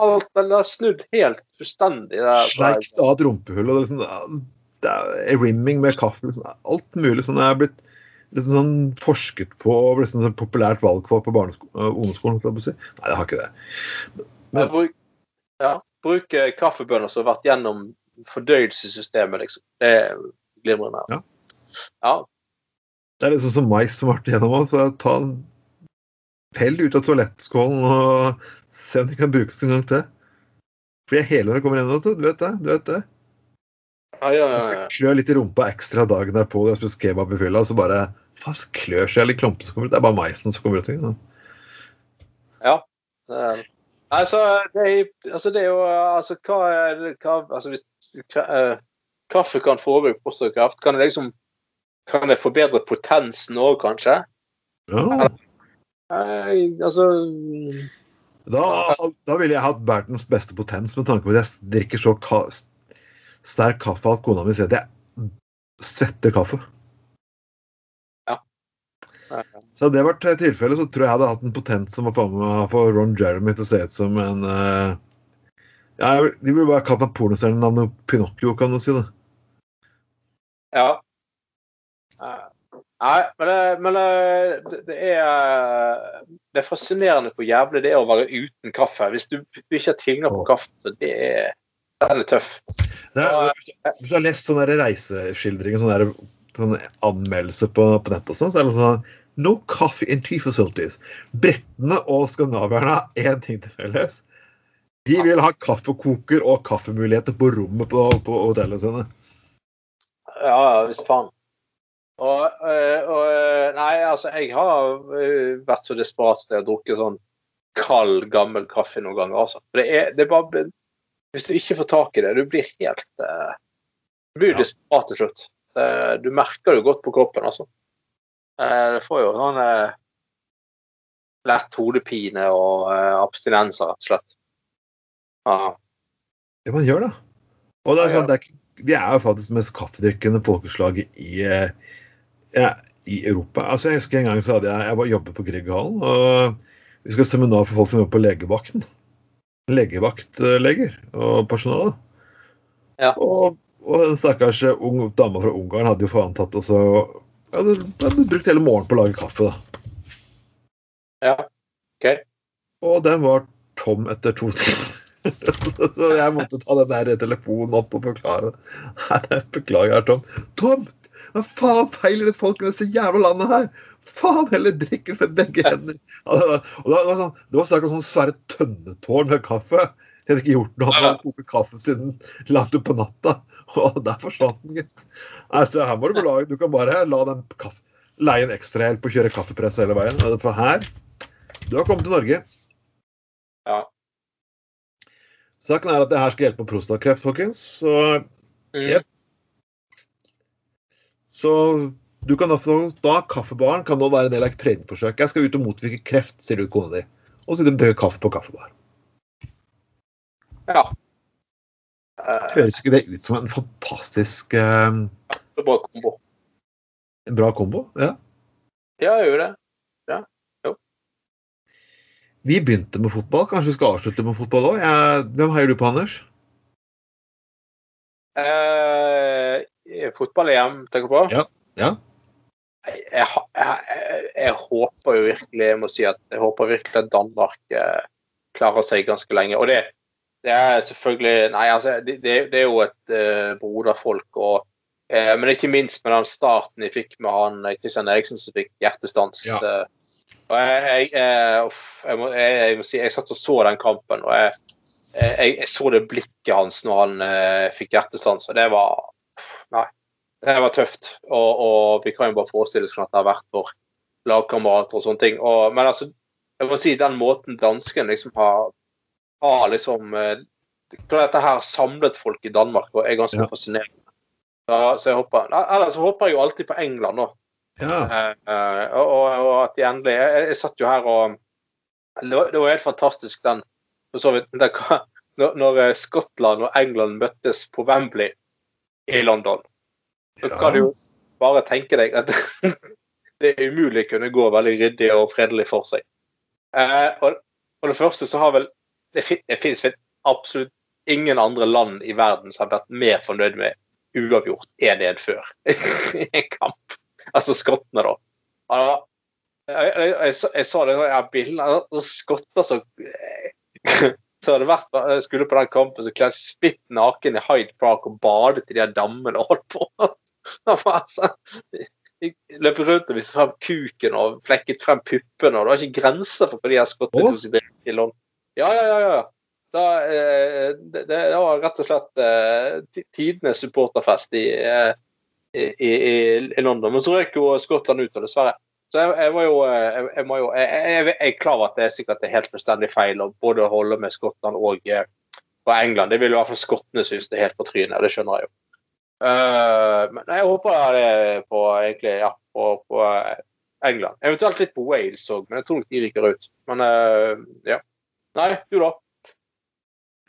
Alt har snudd helt fullstendig. Sleikt av et rumpehull og det er liksom, det er rimming med kaffe. Liksom, alt mulig sånn er blitt liksom sånn forsket på og blitt sånn populært valgfag på øh, ungdomsskolen. jeg si. Nei, det har ikke det. Men, bruk, ja, bruke kaffebønner som har vært gjennom fordøyelsessystemet, liksom. Det er glimrende. Ja. ja. Det er liksom som mais som har vært gjennom. så Ta en Pell ut av toalettskålen og se om de kan brukes en gang til. For jeg hele året kommer ennå, vet du vet det. du vet det. Ja, ja, ja, ja. Klør litt i rumpa ekstra dagen derpå, jeg spiser kebab i fylla, og så bare faen, så klør seg litt klumpen som kommer ut. Det er bare maisen som kommer ut. Ja. Det er- Nei, så det er, altså det er jo altså hva er hva, altså hvis eh, kaffe kan forebygge prostatakreft, kan det liksom kan det forbedre potensen òg, kanskje? Ja. Uh, altså Da, da ville jeg hatt verdens beste potens med tanke på at jeg drikker så ka sterk kaffe at kona mi sier at jeg svetter kaffe. Ja. Så hadde det vært tilfellet, så tror jeg jeg hadde hatt en potens som var faen meg for Ron Jeremy til å se ut som en uh, ja, De ville bare kalt meg pornostjernenavnet Pinocchio, kan du si det. Ja. Eh, Nei, men, det, men det, det- det er Det er fascinerende hvor jævlig det er å være uten kaffe. Hvis du ikke har tilgang på kaffe, så det er Den er tøff. det er, hvis du har lest sånne reiseskildringer, sånne, sånne anmeldelser på, på nett og sånn, så er det sånn No coffee in tea facilities. Britene og skandinavierne har én ting til felles. De vil ha kaffekoker og kaffemuligheter på rommet på, på hotellene sine. Ja, visst faen. Og, eh, og eh, Nei, altså, jeg har eh, vært så desperat at jeg har drukket sånn kald, gammel kaffe noen ganger, altså. Det er, det er bare Hvis du ikke får tak i det, du blir helt Du blir Ja. desperat til slutt. Du merker det godt på kroppen, altså. Du får jo sånn lett hodepine og abstinenser, rett og slett. Ja. Ja, man gjør det. Og det er sånn, det er, vi er jo faktisk mest kaffedrikkende folkeslaget i, ja, i Europa. Altså, Jeg husker en gang så hadde jeg jeg var jobbet på Grieghallen, og vi skulle ha seminar for folk som jobber på legevakten. Legevaktleger og personale. Ja. Og, og en stakkars eh, ung dame fra Ungarn hadde jo faen tatt og så hadde, hadde brukt hele morgenen på å lage kaffe. da. ja. OK. Og den var tom etter to timer. Så jeg måtte ta den der telefonen opp og forklare. Nei, det beklager, jeg er tom Tomt! Hva faen feiler det folk i dette jævla landet her? Faen heller drikker med begge hender. Ja, det var, og det var sånn, det var snakk om sånn svære tønnetårn med kaffe. Jeg hadde ikke gjort noe annet enn å koke kaffe siden langt utpå natta. Og der forsvant den, gitt. Altså, her må du belage. Du kan bare la den kaffe, leie en ekstrahjelp og kjøre kaffepress hele veien. For her Du har kommet til Norge. Ja. Saken er at det her skal hjelpe med prostakreft, folkens. Så, Mm. Så du kan få da Kaffebaren kan nå være en del av treningsforsøket. Jeg skal ut og motvirke kreft, sier du kona di. Og sitter og drikker kaffe på kaffebar. ja. Høres ikke det ut som en fantastisk det er bra kombo. En bra kombo? Ja. Ja, jeg gjør det. Ja. Jo. Vi begynte med fotball. Kanskje vi skal avslutte med fotball òg? Hvem heier du på, Anders? Eh, Fotball-EM, tenker du på? Ja. Ja. Jeg, jeg, jeg, jeg håper jo virkelig jeg må si at jeg håper virkelig at Danmark eh, klarer seg ganske lenge. Og det, det er selvfølgelig Nei, altså, det, det er jo et eh, broderfolk. og eh, Men ikke minst med den starten jeg fikk med han eh, Christian Eriksen som fikk hjertestans. Ja. eh, og jeg, eh, må, jeg, må si, jeg satt og så den kampen, og jeg, så det blikket hans når han eh, fikk hjertestans, og det var Nei. Det var tøft. Og, og vi kan jo bare forestille oss at det har vært for lagkamerater og sånne ting. Og, men altså, jeg må si den måten dansken liksom har, har liksom eh, Dette her samlet folk i Danmark og er ganske Ja. fascinerende. Så, så jeg håper Ellers håper jeg jo alltid på England, nå. ja. Eh, eh, og, og, og at de endelig jeg, jeg satt jo her og Det var, det var helt fantastisk den for så vidt, den, når, når eh, Skottland og England møttes på Wembley i London. Så kan du jo bare tenke deg at det er umulig å kunne gå veldig ryddig og fredelig for seg. Eh, og for det første så har vel Det, det vel absolutt ingen andre land i verden som har vært mer fornøyd med uavgjort 1-1 før i en kamp. Altså skottene, da. Ja, jeg, jeg, jeg, jeg sa det jeg bildene av skotter som så hadde vært, jeg skulle på den kampen så kledd spitt naken i Hyde Park og badet i de dammene og holdt på. Jeg løp rundt og viste frem kuken og flekket frem puppene. og Det var ikke grenser for hva de har skottet tok i London. Ja, ja, ja. ja. Da, eh, det, det var rett og slett eh, tidenes supporterfest i, eh, i, i, i London. Men så røk jo Skottland ut, og dessverre. Så jeg, jeg var jo, eh, jeg, jeg, må jo jeg, er klar at det er sikkert er helt fullstendig feil å både holde med Skottland og, på og England. Det vil i hvert fall skottene synes det er helt på trynet. Det skjønner jeg jo. Uh, men jeg håper det på egentlig, ja, på, på eh, England. Eventuelt litt på Wales òg, men jeg tror nok de ryker ut. Men uh, ja. Nei, du da?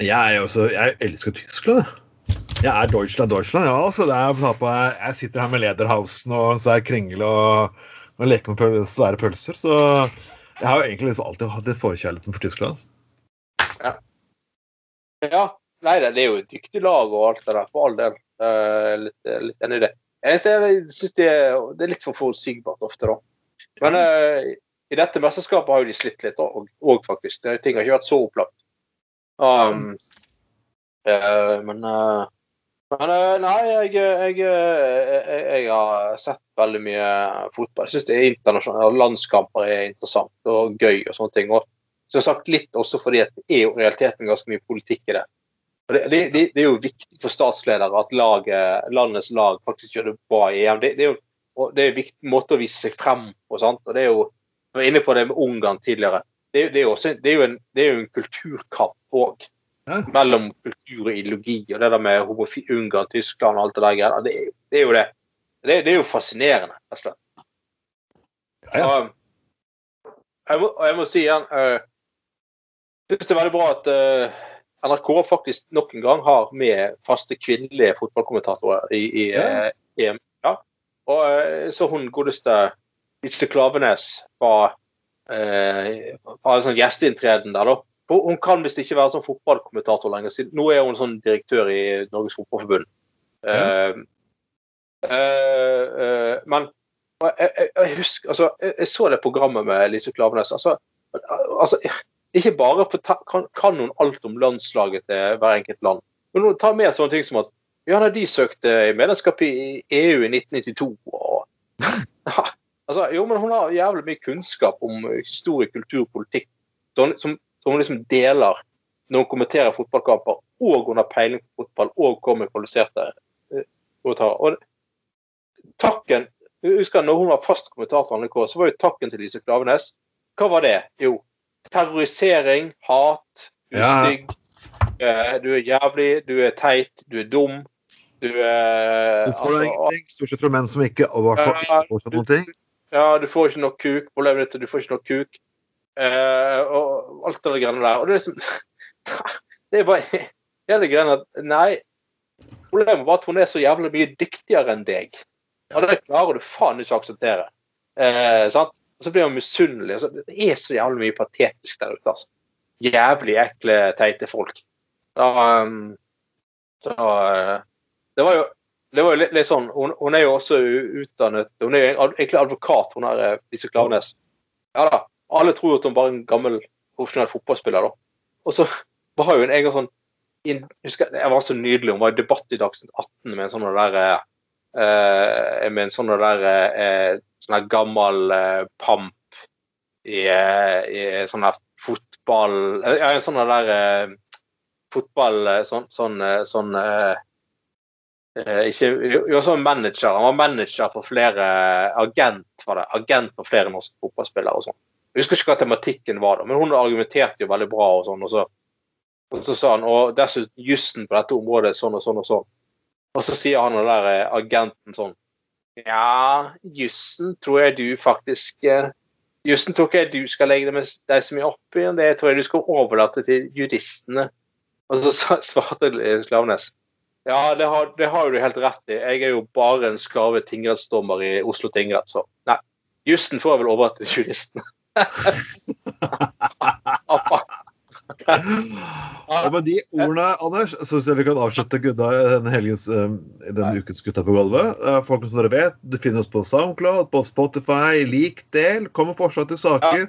Jeg, er også, jeg elsker Tyskland, jeg. Er Deutschland, Deutschland. Ja, altså, er, jeg sitter her med Lederhausen og så er kringle og, og leker med svære pølser. Så jeg har jo egentlig liksom alltid hatt litt forkjærlighet for Tyskland. Ja. Nei, det, er jo et dyktig lag og alt det der, for all del. Litt, litt enig i det. Jeg synes det, det er litt for forutsigbart ofte, da. Men uh, i dette mesterskapet har jo de slitt litt òg, faktisk. Det, ting har ikke vært så opplagt. Um, uh, men eh, men eh, nei, jeg, jeg, jeg, jeg har sett veldig mye fotball. Jeg syns er internasjonale landskamper er interessant og gøy og sånne ting. Og som sagt litt også fordi det er jo realiteten ganske mye politikk i det. Det, det, det, er jo viktig for statsledere at laget, landets lag faktisk gjør det bra i EM. Det, det er jo det er en viktig måte å vise seg frem på. Sant? Og det er jo, Jeg var inne på det med Ungarn tidligere. Det, er- jo også, er, jo en, det er jo en kulturkamp òg. Ja. Mellom kultur og ideologi. Og det der med Ungarn, Tyskland og alt det der. Det, det er jo det. Det, det er jo fascinerende, rett og slett. Ja, ja. Og, jeg, må, jeg må si igjen uh, Jeg syns det er veldig bra at uh, NRK faktisk nok en gang har med faste kvinnelige fotballkommentatorer i, i eh, EM. Ja. Og uh, så hun godeste Lise Klavenes var, eh, var en sånn gjesteinntreden der, da. For Hun kan visst ikke være sånn fotballkommentator lenger. siden Nå er hun sånn direktør i Norges Fotballforbund. Eh, Uh, uh, men jeg, jeg, jeg husker altså, jeg, så det programmet med Lise Klavenes. Altså, altså, ikke bare kan, kan hun alt om landslaget til hver enkelt land, men hun tar med sånne ting som at ja, nei, de søkte medlemskap i EU i 1992. Og, altså, jo, men hun har jævlig mye kunnskap om historie, kultur, politikk, sånn, som, som hun liksom deler når hun kommenterer fotballkamper, og hun har peiling på fotball, og kommer med kvalifiserte eh, kommentarer. Og takken jeg husker når hun var fast kommentator, i NRK, så var jo takken til Lise Klavenes Hva var det? Jo, terrorisering, hat, du er stygg, eh, du er jævlig, du er teit, du er dum. Du er Du får altså, ingenting, stort sett fra menn som ikke, og i hvert fall ikke får seg noen ting. Ja, du får ikke nok kuk. Problemet ditt er du får ikke nok kuk. Eh, og alt det greiene der. Og det er liksom Det er bare hele greia at Nei. Problemet var at hun er så jævlig mye dyktigere enn deg. Og det klarer du faen ikke å akseptere. Eh, sant? Og så blir hun misunnelig. Altså, det er så jævlig mye patetisk der ute. altså. Jævlig ekle, teite folk. Da, um, så uh, Det var jo det var jo litt, litt sånn, hun, hun er jo også utdannet Hun er jo egentlig advokat, hun er eh, Lise Klaveness. Ja da. Alle tror jo at hun bare er en gammel profesjonell fotballspiller, da. Og så var hun en gang sånn inn, husker, jeg, var så nydelig. Hun var i debatt i Dagsnytt 18 med en sånn der eh, eh, Med en sånn der eh, sånn gammel eh, pamp i, eh, i sånn der fotball eh, Ja, en sånn der eh, fotball Sånn, sånn, sånn ikke, jo, sånn manager. Han var manager for flere Agent var det. Agent for flere norske fotballspillere og sånn. Jeg husker ikke hva tematikken var, da, men hun argumenterte jo veldig bra. Og sånn, og så, og så sa han og dessuten jussen på dette området sånn og sånn og sånn. Og så sier han den der eh, agenten sånn Ja, jussen tror jeg du faktisk eh, Jussen tror ikke jeg du skal legge deg så mye opp i. Det tror jeg du skal overlate til juristene. Og så svarte Klaveness ja, det har, det har du helt rett i. Jeg er jo bare en skarve tingrettsdommer i Oslo tingrett, så nei. Jussen får jeg vel over til juristen. Og med de ordene, Anders, så synes jeg vi kan avslutte gutta denne, helgens, eh, denne ukens Gutta på gulvet. Eh, Folk som dere vet, du finner oss på SoundCloud, på Spotify. Lik, del. Kom med forslag til saker.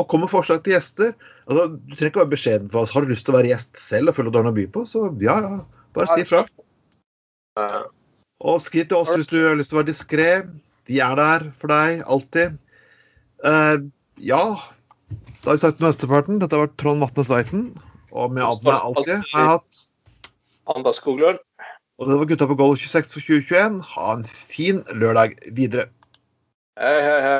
Og kom med forslag til gjester. Altså, du trenger ikke være beskjeden for oss. Har du lyst til å være gjest selv og følge at du har noe å by på, så ja, ja. Bare si ifra. Og skriv til oss hvis du har lyst til å være diskré. Vi er der for deg, alltid. Eh, ja, da har vi sagt mesteparten. Dette har vært Trond Vatne Tveiten. Og med Adne alltid har jeg hatt Anders Skoglund. Og det var Gutta på Golf 26 for 2021. Ha en fin lørdag videre. Hei, hei, hei.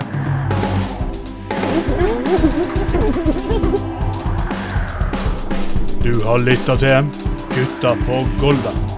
Du har lytta til Gutta på Golda.